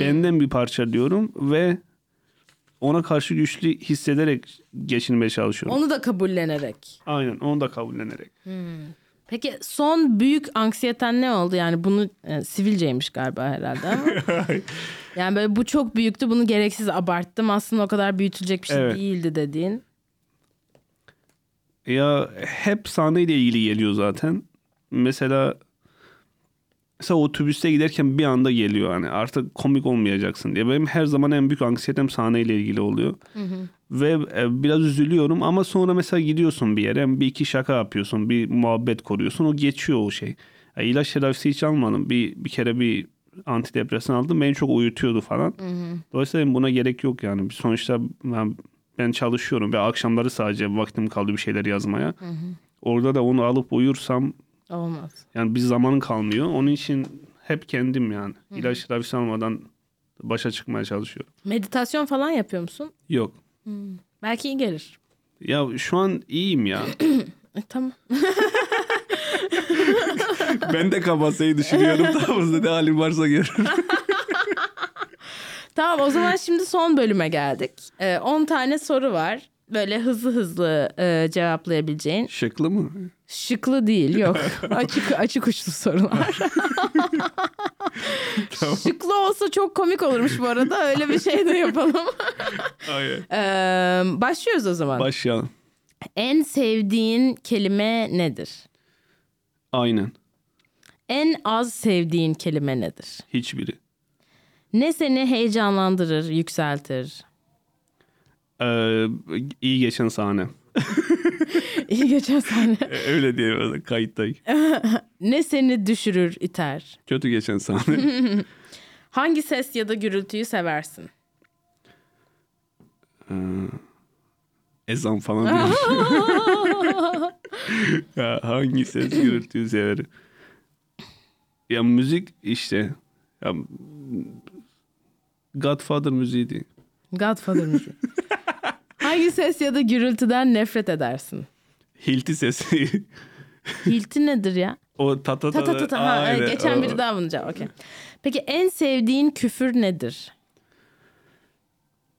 [SPEAKER 3] Benden bir parça diyorum ve ona karşı güçlü hissederek geçinmeye çalışıyorum.
[SPEAKER 2] Onu da kabullenerek.
[SPEAKER 3] Aynen onu da kabullenerek.
[SPEAKER 2] Peki son büyük anksiyeten ne oldu? Yani bunu e, sivilceymiş galiba herhalde ama. [laughs] yani böyle bu çok büyüktü bunu gereksiz abarttım. Aslında o kadar büyütülecek bir şey
[SPEAKER 3] Evet.
[SPEAKER 2] değildi dediğin.
[SPEAKER 3] Ya hep sahneyle ilgili geliyor zaten. Mesela mesela otobüste giderken bir anda geliyor hani artık komik olmayacaksın diye. Benim her zaman en büyük anksiyetem sahneyle ilgili oluyor. Ve e, biraz üzülüyorum ama sonra mesela gidiyorsun bir yere bir iki şaka yapıyorsun bir muhabbet koruyorsun o geçiyor o şey. Ya ilaç tedavisi hiç almadım. Bir, bir kere bir antidepresan aldım beni çok uyutuyordu falan. Dolayısıyla benim buna gerek yok yani. Sonuçta ben, ben çalışıyorum ve akşamları sadece vaktim kaldı bir şeyler yazmaya. Orada da onu alıp uyursam
[SPEAKER 2] Olmaz.
[SPEAKER 3] yani bir zamanın kalmıyor. Onun için hep kendim yani. İlaç tedavisi almadan başa çıkmaya çalışıyorum.
[SPEAKER 2] Meditasyon falan yapıyor musun?
[SPEAKER 3] Yok.
[SPEAKER 2] Belki iyi gelir.
[SPEAKER 3] Ya şu an iyiyim ya. [clears throat]
[SPEAKER 2] E, tamam. [laughs]
[SPEAKER 3] ben de kabasayı düşünüyorum. [laughs] Tamam ne halim varsa gör. [laughs]
[SPEAKER 2] Tamam o zaman şimdi son bölüme geldik. Ee, 10 tane soru var. Böyle hızlı hızlı e, cevaplayabileceğin.
[SPEAKER 3] Şıklı mı?
[SPEAKER 2] Şıklı değil yok. [laughs] açık açık uçlu sorular. [laughs] Şıklı olsa çok komik olurmuş bu arada. Öyle bir şey de yapalım. [laughs]
[SPEAKER 3] Hayır.
[SPEAKER 2] Ee, başlıyoruz o zaman.
[SPEAKER 3] Başlayalım.
[SPEAKER 2] en sevdiğin kelime nedir?
[SPEAKER 3] Aynen.
[SPEAKER 2] En az sevdiğin kelime nedir?
[SPEAKER 3] Hiçbiri.
[SPEAKER 2] Ne seni heyecanlandırır, yükseltir?
[SPEAKER 3] Ee, iyi geçen sahne. [laughs]
[SPEAKER 2] İyi geçen sahne.
[SPEAKER 3] Ee, [laughs] Öyle diye kayıttayım. [laughs]
[SPEAKER 2] Ne seni düşürür, iter?
[SPEAKER 3] Kötü geçen sahne.
[SPEAKER 2] Hangi ses ya da gürültüyü seversin?
[SPEAKER 3] Ezan falan ya hangi ses gürültüyü severim? Ya müzik işte. Ya, Godfather müziğiydi.
[SPEAKER 2] Godfather müziği. [laughs] Hangi ses ya da gürültüden nefret edersin?
[SPEAKER 3] Hilti sesi. [laughs]
[SPEAKER 2] Hilti nedir ya?
[SPEAKER 3] o ta ta
[SPEAKER 2] Ta
[SPEAKER 3] ta.
[SPEAKER 2] ta ta. Ha,
[SPEAKER 3] Aynen,
[SPEAKER 2] geçen
[SPEAKER 3] o.
[SPEAKER 2] biri daha bunu cevap. Okey. Peki en sevdiğin küfür nedir?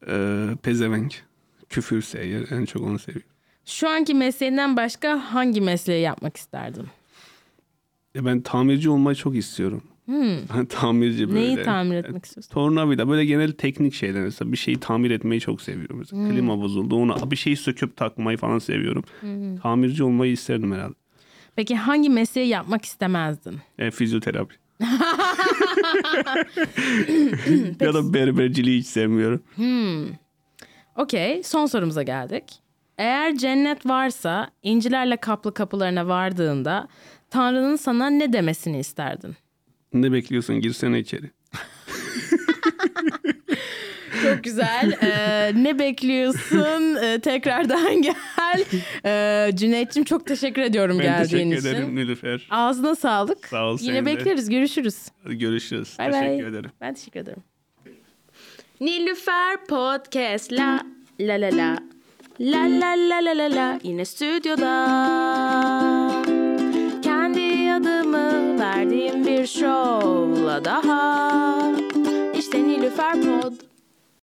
[SPEAKER 3] Ee, pezevenk. Küfür seviyor. En çok onu seviyor.
[SPEAKER 2] Şu anki mesleğinden başka hangi mesleği yapmak isterdin?
[SPEAKER 3] Ya ben tamirci olmayı çok istiyorum. [laughs] tamirci böyle.
[SPEAKER 2] Hmm. Neyi tamir etmek istiyorsun?
[SPEAKER 3] Tornavida böyle genel teknik şeyler mesela bir şeyi tamir etmeyi çok seviyorum. Mesela
[SPEAKER 2] Hmm.
[SPEAKER 3] klima bozuldu onu bir şeyi söküp takmayı falan seviyorum. Tamirci olmayı isterdim herhalde.
[SPEAKER 2] Peki hangi mesleği yapmak istemezdin?
[SPEAKER 3] E, fizyoterapi. [laughs] [laughs] ya da berberciliği hiç sevmiyorum.
[SPEAKER 2] Okey, son sorumuza geldik. Eğer cennet varsa incilerle kaplı kapılarına vardığında Tanrı'nın sana ne demesini isterdin?
[SPEAKER 3] Ne bekliyorsun girsene içeri. [laughs]
[SPEAKER 2] Çok güzel. Ee, ne bekliyorsun? Ee, tekrardan [laughs] gel. Ee, Cüneyt'ciğim çok teşekkür ediyorum
[SPEAKER 3] Ben
[SPEAKER 2] geldiğin
[SPEAKER 3] teşekkür
[SPEAKER 2] için.
[SPEAKER 3] ederim Nilüfer.
[SPEAKER 2] Ağzına sağlık.
[SPEAKER 3] Sağ ol,
[SPEAKER 2] Yine
[SPEAKER 3] senin de.
[SPEAKER 2] bekleriz. Görüşürüz.
[SPEAKER 3] Görüşürüz.
[SPEAKER 2] Bay
[SPEAKER 3] teşekkür
[SPEAKER 2] bay.
[SPEAKER 3] ederim.
[SPEAKER 2] Ben teşekkür ederim.
[SPEAKER 4] Nilüfer Podcast la la la la La la la la la la yine stüdyoda verdiğim bir şovla daha. İşte Nilüfer Pod